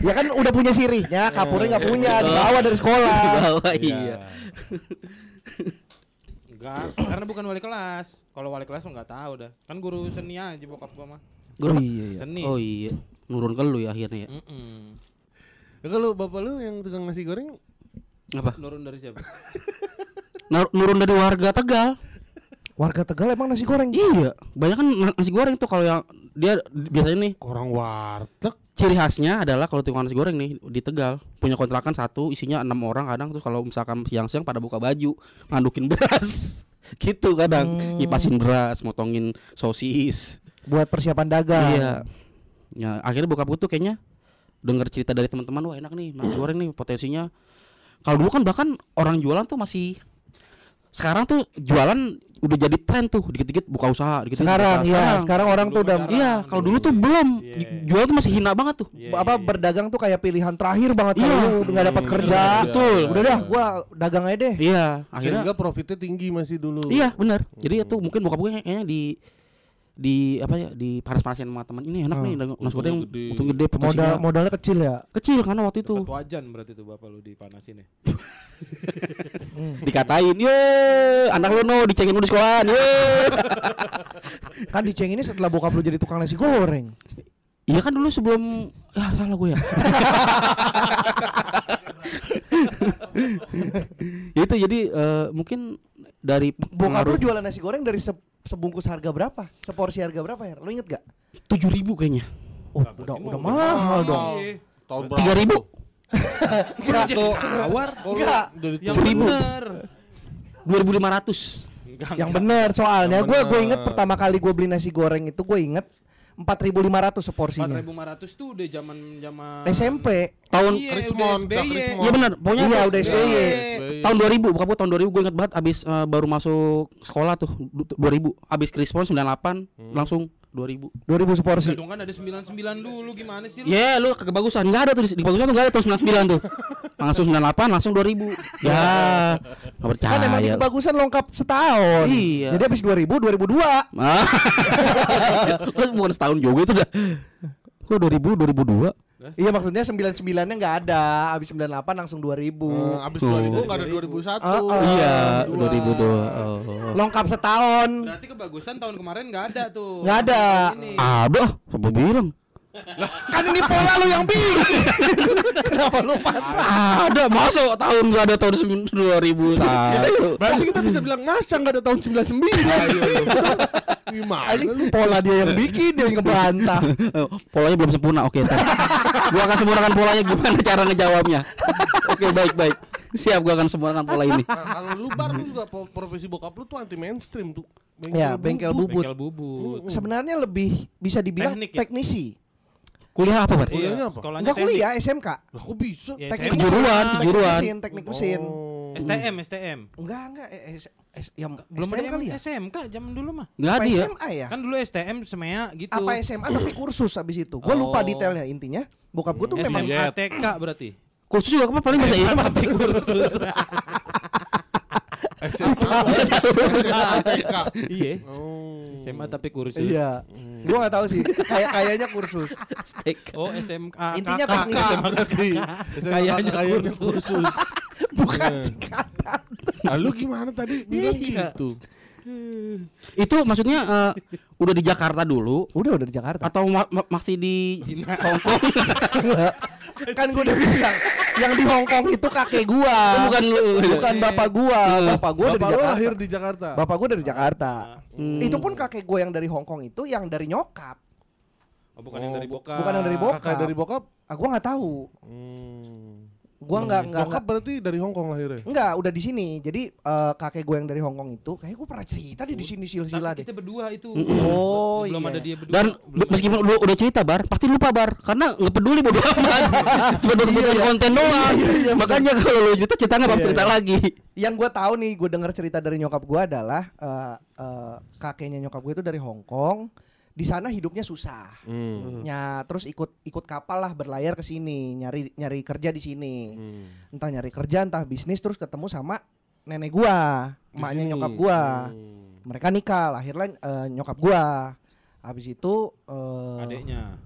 ya kan udah punya sirihnya, kapurnya nggak punya, dibawa dari sekolah. Bawa iya. Enggak, karena bukan wali kelas. Kalau wali kelas mah enggak tahu dah. Kan guru seni aja bokap gua mah. Guru Oh, iya, iya. Seni. Oh iya, nurun ke lu ya akhirnya ya. Mm-mm. Ya, kalau bapak lu yang tukang nasi goreng Apa? Nurun dari siapa? Nur- nurun dari warga Tegal. Warga Tegal emang nasi goreng. Iya, banyak kan nasi goreng tuh kalau yang dia biasanya nih orang warteg ciri khasnya adalah kalau tukang nasi goreng nih di Tegal punya kontrakan satu isinya enam orang kadang terus kalau misalkan siang-siang pada buka baju ngandukin beras [LAUGHS] gitu kadang Hmm. ngipasin beras motongin sosis Buat persiapan dagang. iya ya akhirnya bokap gue tuh kayaknya denger cerita dari teman-teman wah enak nih nasi goreng nih potensinya kalau dulu kan bahkan orang jualan tuh masih sekarang tuh jualan udah jadi tren tuh dikit-dikit buka usaha dikit-dikit Sekarang buka usaha. ya, sekarang orang tuh Dulu udah jarang. iya kalau dulu tuh belum Iya. jual tuh masih hina banget tuh Iya, apa iya, iya. berdagang tuh kayak pilihan terakhir banget Iya. kalau lu nggak dapat Hmm, kerja. iya, Betul. iya, Udah iya. dah, gua dagang aja deh. iya akhirnya Sehingga profitnya tinggi masih dulu. Iya benar. Jadi itu mungkin bokap gue kayaknya di di apa ya di panas-panasin sama teman ini enak Hmm. nih dagang- nasi goreng gede. untung gede Modal modalnya kecil ya. kecil karena waktu itu Dapat wajan berarti tuh bapak lu dipanasin ya. [LAUGHS] dikatain ye anak lu no dicengin lu di sekolahan ye [LAUGHS] Kan diceng ini setelah bokap lu jadi tukang nasi goreng. iya kan dulu sebelum ya salah gue ya [LAUGHS] Ya itu jadi eh, mungkin dari Bokap lu jualan nasi goreng dari se- sebungkus harga berapa? Seporsi harga berapa ya? Lu inget gak? tujuh ribu kayaknya Oh, Nah, udah udah mah mahal dong. Iya. Tahun tiga ribu Enggak, [LAUGHS] Tawar. enggak. Yang Seribu. dua ribu lima ratus. Yang bener soalnya gue gue inget pertama kali gue beli nasi goreng itu gue inget 4.500 seporsinya. 4500 tuh udah zaman zaman SMP. tahun Iya, Krismon. Krismon. iya benar pokoknya Iya, udah SBY. Tahun 2000 bukan gua tahun 2000 gue ingat banget abis eh, baru masuk sekolah tuh du- 2000 abis Krispon 98 langsung 2000 2000 seporsi. Dong kan ada 99 dulu gimana sih lu? ya lu kebagusan nggak ada tuh di, kebagusan tuh nggak ada tuh 99 tuh langsung 98 langsung 2000 ya nggak percaya Kan emang di kebagusan lengkap setahun. Iya. Jadi habis 2000 2002. Ah. Lu bukan setahun juga itu dah kok 2000 2002 Iya maksudnya 99-nya nggak ada, habis 98 langsung 2000. Eh, abis Tuh. 2000 enggak ada 2001. Ah, ah. iya dua. 2002 oh. Lengkap setahun. Berarti kebagusan tahun kemarin nggak ada tuh. Nggak ada. Ada siapa bilang [LAUGHS] Kan ini pola lu yang bikin. [LAUGHS] Kenapa lu patah? ada masuk tahun nggak ada tahun 2001 Berarti kita bisa bilang masa enggak ada tahun 99. [LAUGHS] Gimana lu? pola dia yang bikin dia yang ngebantah. Polanya belum sempurna. Oke, ntar. gua akan sempurnakan polanya gimana cara ngejawabnya. Oke, baik baik. Siap gua akan sempurnakan pola ini. Nah, kalau lu bar lu juga profesi bokap lu tuh anti mainstream tuh. Ya, bengkel bubut. Bengkel bubut. Sebenarnya lebih bisa dibilang Teknik ya? teknisi. Kuliah apa, Bar? Kuliahnya apa? Sekolahnya Enggak teknik. kuliah SMK. Lah kok bisa? Ya, Teknik. Kejuruan, mesin, teknik kejuruan. mesin, teknik mesin. Oh. STM, STM. Enggak, enggak eh, eh, S- ya, Belum STM ada kali ya? SMK zaman dulu mah. Enggak ada ya. SMA ya? Kan dulu STM semea gitu. Apa SMA tapi kursus habis itu. Gue lupa Oh. detailnya intinya. Bokap gue tuh memang SMA TK berarti. Kursus juga apa paling bahasa [LAUGHS] Inggris. kursus. [LAUGHS] SMA. TK. Iya. Oh. SMA tapi kursus. Iya. Gue nggak tahu sih. Kayak kayaknya kursus. Steak. Oh SMK. Intinya. SMA Berarti Kayaknya kursus. [LAUGHS] Bukan Iya. singkatan. Lalu gimana tadi bilang Iya. gitu? Itu maksudnya eh, udah di Jakarta dulu Udah udah di Jakarta. atau ma- ma- masih di. Hong Kong? [LAUGHS] kan gue udah bilang yang di Hong Kong itu kakek gua. Bukan lu. Bukan bapak gua. Bapak gua udah di Bapak lu Jakarta. lahir di Jakarta. Bapak gua dari Jakarta. Hmm. Itu pun kakek gua yang dari Hong Kong itu yang dari nyokap. Oh, bukan yang dari Oh, bokap. bukan yang dari bokap. Kakak dari bokap? Ah, gua nggak tahu. Hmm. Gua nggak nggak Bokap berarti dari Hong Kong lahirnya. Enggak, udah di sini. Jadi eh, kakek gue yang dari Hong Kong itu, kayak gue pernah cerita di sini silsilah deh. kita berdua itu. Oh, Belum iya. ada dia berdua. Dan Belum meskipun lu udah cerita bar, pasti lupa bar karena nggak peduli bodo amat. [LAUGHS] Cuma buat iya. konten doang. Iya, iya, Makanya kalau lu cerita cerita nggak Iya, cerita iya. lagi. Yang gue tahu nih, gue dengar cerita dari nyokap gue adalah eh, eh, kakeknya nyokap gue itu dari Hong Kong. Di sana hidupnya susah. Hmm. Ya, terus ikut ikut kapal lah berlayar ke sini, nyari nyari kerja di sini. Hmm. Entah nyari kerja, entah bisnis terus ketemu sama nenek gua, emaknya nyokap gua. Hmm. Mereka nikah, lahirlah eh, nyokap gua. Habis itu eh, adeknya.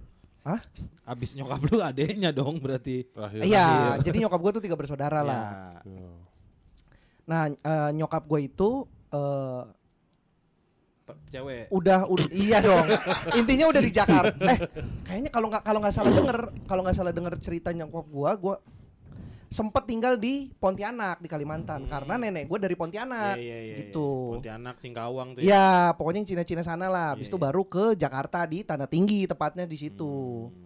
Hah? Abis nyokap lu adeknya dong berarti. Iya, jadi nyokap gue tuh tiga bersaudara Ya. lah. Ya. Nah, eh, nyokap gue itu eh, Pe- Cewek. udah, ud- iya dong. Intinya udah di Jakarta. Eh, kayaknya kalau nggak kalau nggak salah denger, kalau nggak salah denger cerita nyokap gue, gue sempet tinggal di Pontianak di Kalimantan Hmm. karena nenek gue dari Pontianak. Iya, iya, iya, gitu. iya. Pontianak, Singkawang tuh. Ya, pokoknya yang Cina-Cina sana lah. Habis Iya, itu iya. baru ke Jakarta di Tanah Tinggi tepatnya di situ. Hmm.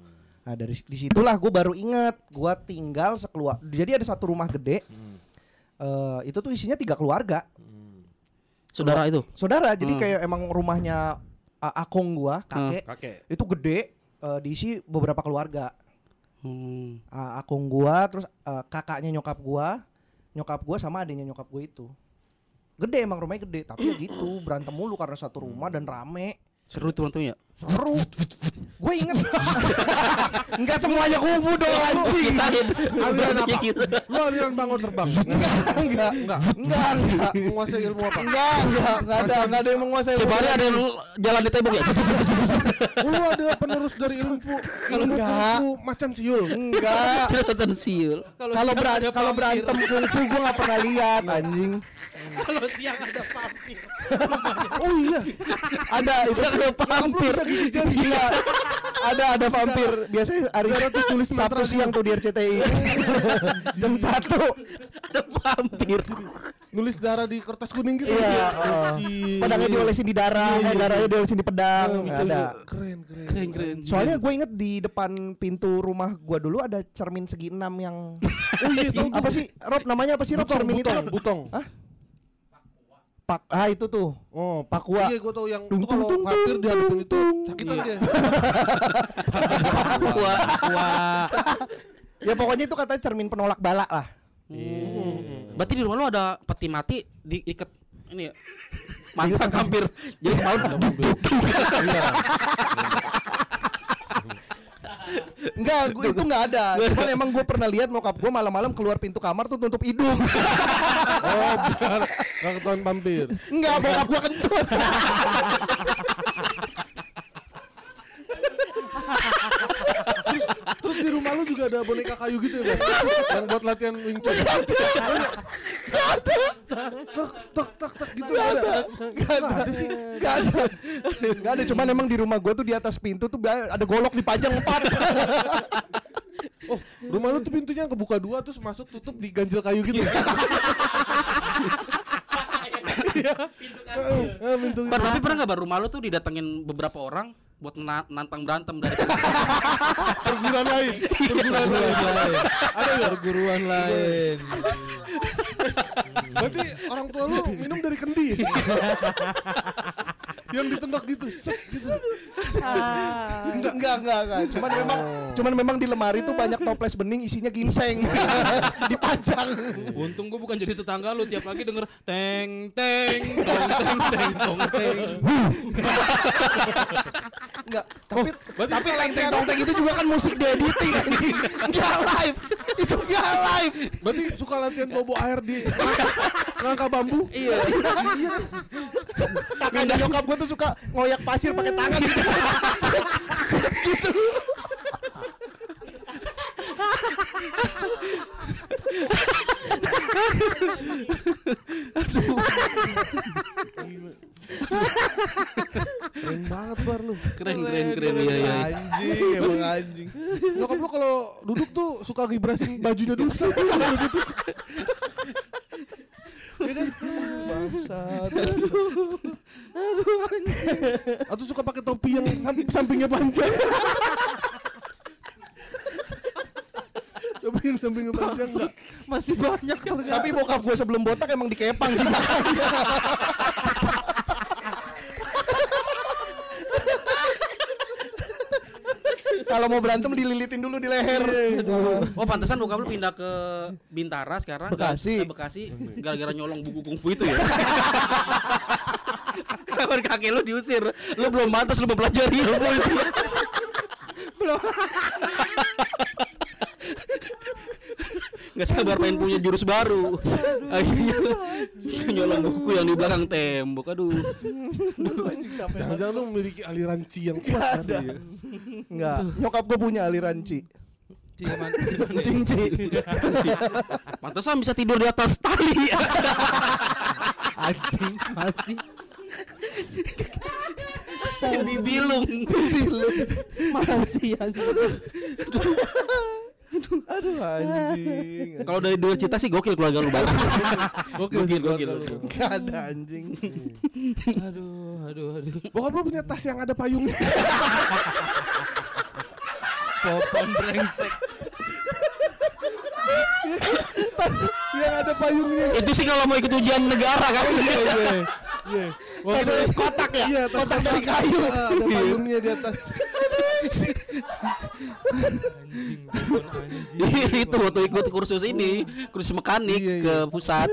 Nah dari di situlah gue baru inget gue tinggal sekeluar. Jadi ada satu rumah gede. Eh, itu tuh isinya tiga keluarga. Saudara itu. Saudara. Jadi Hmm. kayak emang rumahnya uh, akong gua kakek Kakek. itu gede. eh, diisi beberapa keluarga. Hmm. Ah, akong gua terus eh, kakaknya nyokap gua, nyokap gua sama adiknya nyokap gua itu. Gede emang rumahnya gede, tapi ya gitu berantem mulu karena satu rumah dan rame. Seru tuh nontonnya. Seru. gue inget. [LAUGHS] Enggak semuanya kungfu dong anjing. Aliran apa? Gitu. Lu aliran bangun terbang. Enggak, enggak, Enggak. enggak, enggak. Menguasai ilmu apa? Enggak, enggak, enggak ada, enggak ada yang menguasai. Tiap hari ada yang jalan di tembok ya. Lu adalah penerus dari ilmu ilmu Enggak. macan siul. Enggak. Cerita siul. Kalau berantem kungfu gue nggak pernah lihat anjing. [LAUGHS] Kalau siang ada vampir. [LAUGHS] Oh iya. Ada itu ada vampir. Gila. Ada ada vampir. Biasanya hari tulis Sabtu siang tuh di RCTI. [LAUGHS] Jam satu. Ada vampir. Nulis darah di kertas kuning gitu. Iya. ya. oh. Ih. Pedangnya diolesin di darah, eh, darahnya diolesin di pedang. Ada. Keren, keren. Keren keren. Soalnya gue inget di depan pintu rumah gua dulu ada cermin segi enam yang Oh iya, tahu apa sih Rob namanya apa sih Rob Butong, cermin itu butong, Rob? butong. Hah? Pak ah itu tuh Oh, Pakua. Iya, gua tahu yang Tung, itu kalau tung, tung, vampir tung, dihadapin itu sakitan Iya. dia. Wah. Wah. ya pokoknya itu katanya cermin penolak bala lah Berarti di rumah lu ada peti mati diikat ini ya. Mantra vampir. Jadi malam Enggak, gua itu enggak ada. Cuman emang gue pernah lihat nyokap gue malam-malam keluar pintu kamar tuh tutup hidung. [LAUGHS] Oh, biar gak ketahuan vampir. Enggak, bokap gue kentut. [LAUGHS] Terus di rumah lu juga ada boneka kayu gitu ya, Bang? Yang buat latihan Wing Chun. Enggak ada. Tak tak tak tak gitu Enggak ada. ada. Enggak ada. Enggak ada. Enggak ada. Cuman emang di rumah gue tuh di atas pintu tuh ada golok dipajang empat. [LAUGHS] Oh, rumah lu tuh pintunya kebuka dua terus masuk tutup di ganjil kayu gitu. Iya. [LAUGHS] Eh, pintu Bar, tapi pernah nggak baru malu tuh didatengin beberapa orang buat na- nantang berantem dari [LAUGHS] perguruan lain. Perguruan lain. Ada nggak perguruan lain? [LAUGHS] Berarti orang tua lu minum dari kendi. [LAUGHS] yang ditendang gitu, set gitu. enggak, enggak, enggak, enggak. Cuman memang cuman memang di lemari tuh banyak toples bening isinya ginseng. [LAUGHS] dipajang. Untung gue bukan jadi tetangga lu tiap pagi denger teng teng tong teng teng tong teng. Enggak, tapi tapi teng teng tong teng itu juga kan musik di editing anjing. Enggak live. Itu enggak live. Berarti suka latihan bobo air di [LAUGHS] rangka bambu. Iya. Kakaknya nyokap gue tuh suka ngoyak pasir pakai tangan gitu. gitu. Keren banget bar lu. keren keren keren iya iya. Anjing, emang anjing. Nyokap lu kalau duduk tuh suka ngibrasin bajunya dulu [LAUGHS] Iya kan? Bangsat. Atau suka pakai topi yang sam- sampingnya panjang. topi yang sampingnya panjang enggak? Masih banyak ternyata. Tapi bokap gue sebelum botak emang dikepang sih Kalau mau berantem dililitin dulu di leher. Oh pantesan bokap lu pindah ke Bintara sekarang Bekasi. Ke Bekasi gara-gara nyolong buku kungfu itu ya. [LAUGHS] Kabar kakek lu diusir, lu belum pantas lu mempelajari ilmu itu. belum. Nggak sabar pengen punya jurus baru. Akhirnya nyolong buku yang di belakang tembok. Aduh. Jangan-jangan lu memiliki aliran ci yang kuat. Gak ada. Enggak. Nyokap gue punya aliran ci. Ciman, gimana ya? Cing ci. Pantesan bisa tidur di atas tali. Anjing masih. Dibilung. Masih anjing. [LAUGHS] Aduh anjing. Kalau dari dua cita sih gokil keluarga lu banget. [LAUGHS] Gokil, Gokil, gokil. Gak ada anjing. [LAUGHS] Aduh, aduh, aduh. Bokap lu punya tas yang ada payungnya. [LAUGHS] Popon brengsek. Yang ada payungnya. Itu sih kalau mau ikut ujian negara kan. Iya. Iya. Tas kotak ya? Iya, tas kotak dari kayu. Ah, ada payungnya di atas. Anjing, [LAUGHS] Popon anjing. itu waktu ikut kursus ini, kursus mekanik Iya, iya. ke pusat.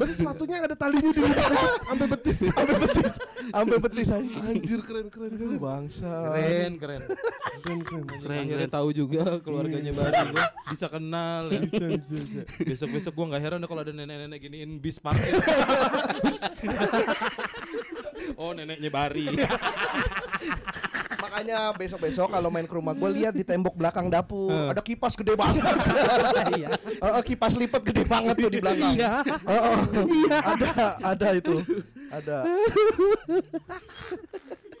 Berarti sepatunya ada talinya di luar [LAUGHS] sampai betis. Sampai betis. Sampai betis. Anjir keren keren keren. Bangsa. Keren, keren. Keren keren. Keren, Akhirnya keren. tahu juga keluarganya Bari gua bisa kenal ya. Bisa bisa bisa. Besok-besok gua nggak heran deh kalau ada nenek-nenek giniin bis parkir. [LAUGHS] oh, neneknya Bari. Makanya besok-besok kalau main ke rumah gue lihat di tembok belakang dapur ada kipas gede banget. [LAUGHS] Iya. kipas lipat gede banget tuh di belakang. Iya. Ada ada itu. Ada.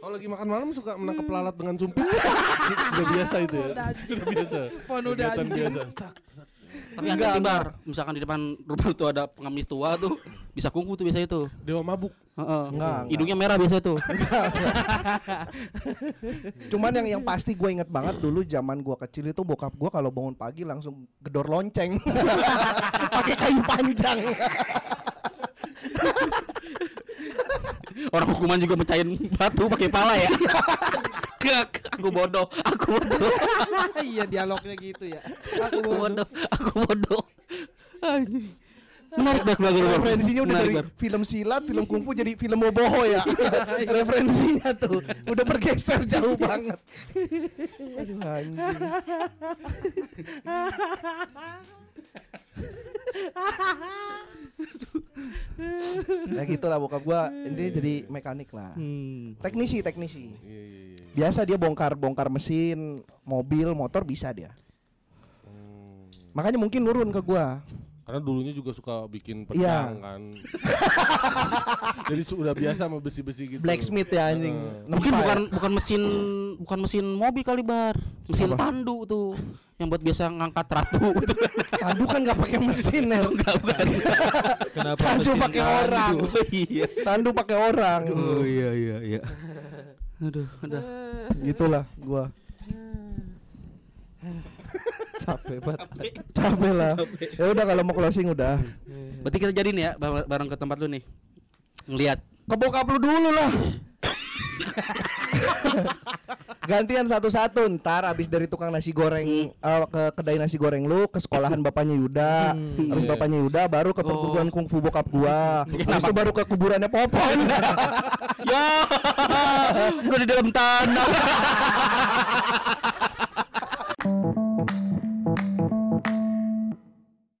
Kalau lagi makan malam suka menangkap lalat dengan sumpit. [LAUGHS] Sudah biasa itu ya. Sudah biasa. Kegiatan biasa. Tapi hati bar, misalkan di depan rumah tuh ada pengemis tua tuh, bisa kungfu tuh biasa itu. Dewa mabuk. Heeh. Enggak, enggak. Hidungnya merah biasa tuh. Cuman yang yang pasti gue inget banget dulu zaman gue kecil itu bokap gue kalau bangun pagi langsung gedor lonceng. [LAUGHS] Pakai kayu panjang. [LAUGHS] Orang hukuman juga mecahin batu pakai pala ya. Gak, aku bodoh, aku bodoh, iya dialognya gitu ya. aku bodoh, aku bodoh. Anjing. Menarik bar, bagus, bagus. Referensinya udah Menarik, dari Bar. film silat, film kungfu jadi film boboho ya. [LAUGHS] Referensinya tuh udah bergeser jauh banget. Aduh anjing. [LAUGHS] ya gitulah bokap gua ini jadi mekanik lah. Teknisi, teknisi. Iya iya iya. Biasa dia bongkar bongkar mesin, mobil, motor bisa dia. Hmm. Makanya mungkin nurun ke gua. Karena dulunya juga suka bikin Iya. pedang kan. [LAUGHS] Jadi sudah biasa sama besi-besi gitu. Blacksmith ya anjing. Mungkin Nempa ya. bukan bukan mesin bukan mesin mobil kali bar, mesin Apa? tandu tuh yang buat biasa ngangkat ratu. [LAUGHS] Tandu kan nggak pakai mesin ya. Enggak bukan. [LAUGHS] Kenapa Tandu mesin pakai tandu? orang. Oh iya. Tandu pakai orang. Oh iya iya iya. Aduh, aduh. Gitulah gua. Capek banget. Capek lah. Ya udah kalau mau closing udah. Berarti kita jadi nih ya bareng ke tempat lu nih. Ngeliat Ke bokap lu dulu lah. Gantian satu-satu ntar abis dari tukang nasi goreng eh, ke kedai nasi goreng lu ke sekolahan bapaknya Yuda habis Iya. bapaknya Yuda baru ke perguruan kungfu bokap gua [LAUGHS] habis itu baru ke kuburannya Popon [LAUGHS] ya udah di dalam tanah [LAUGHS]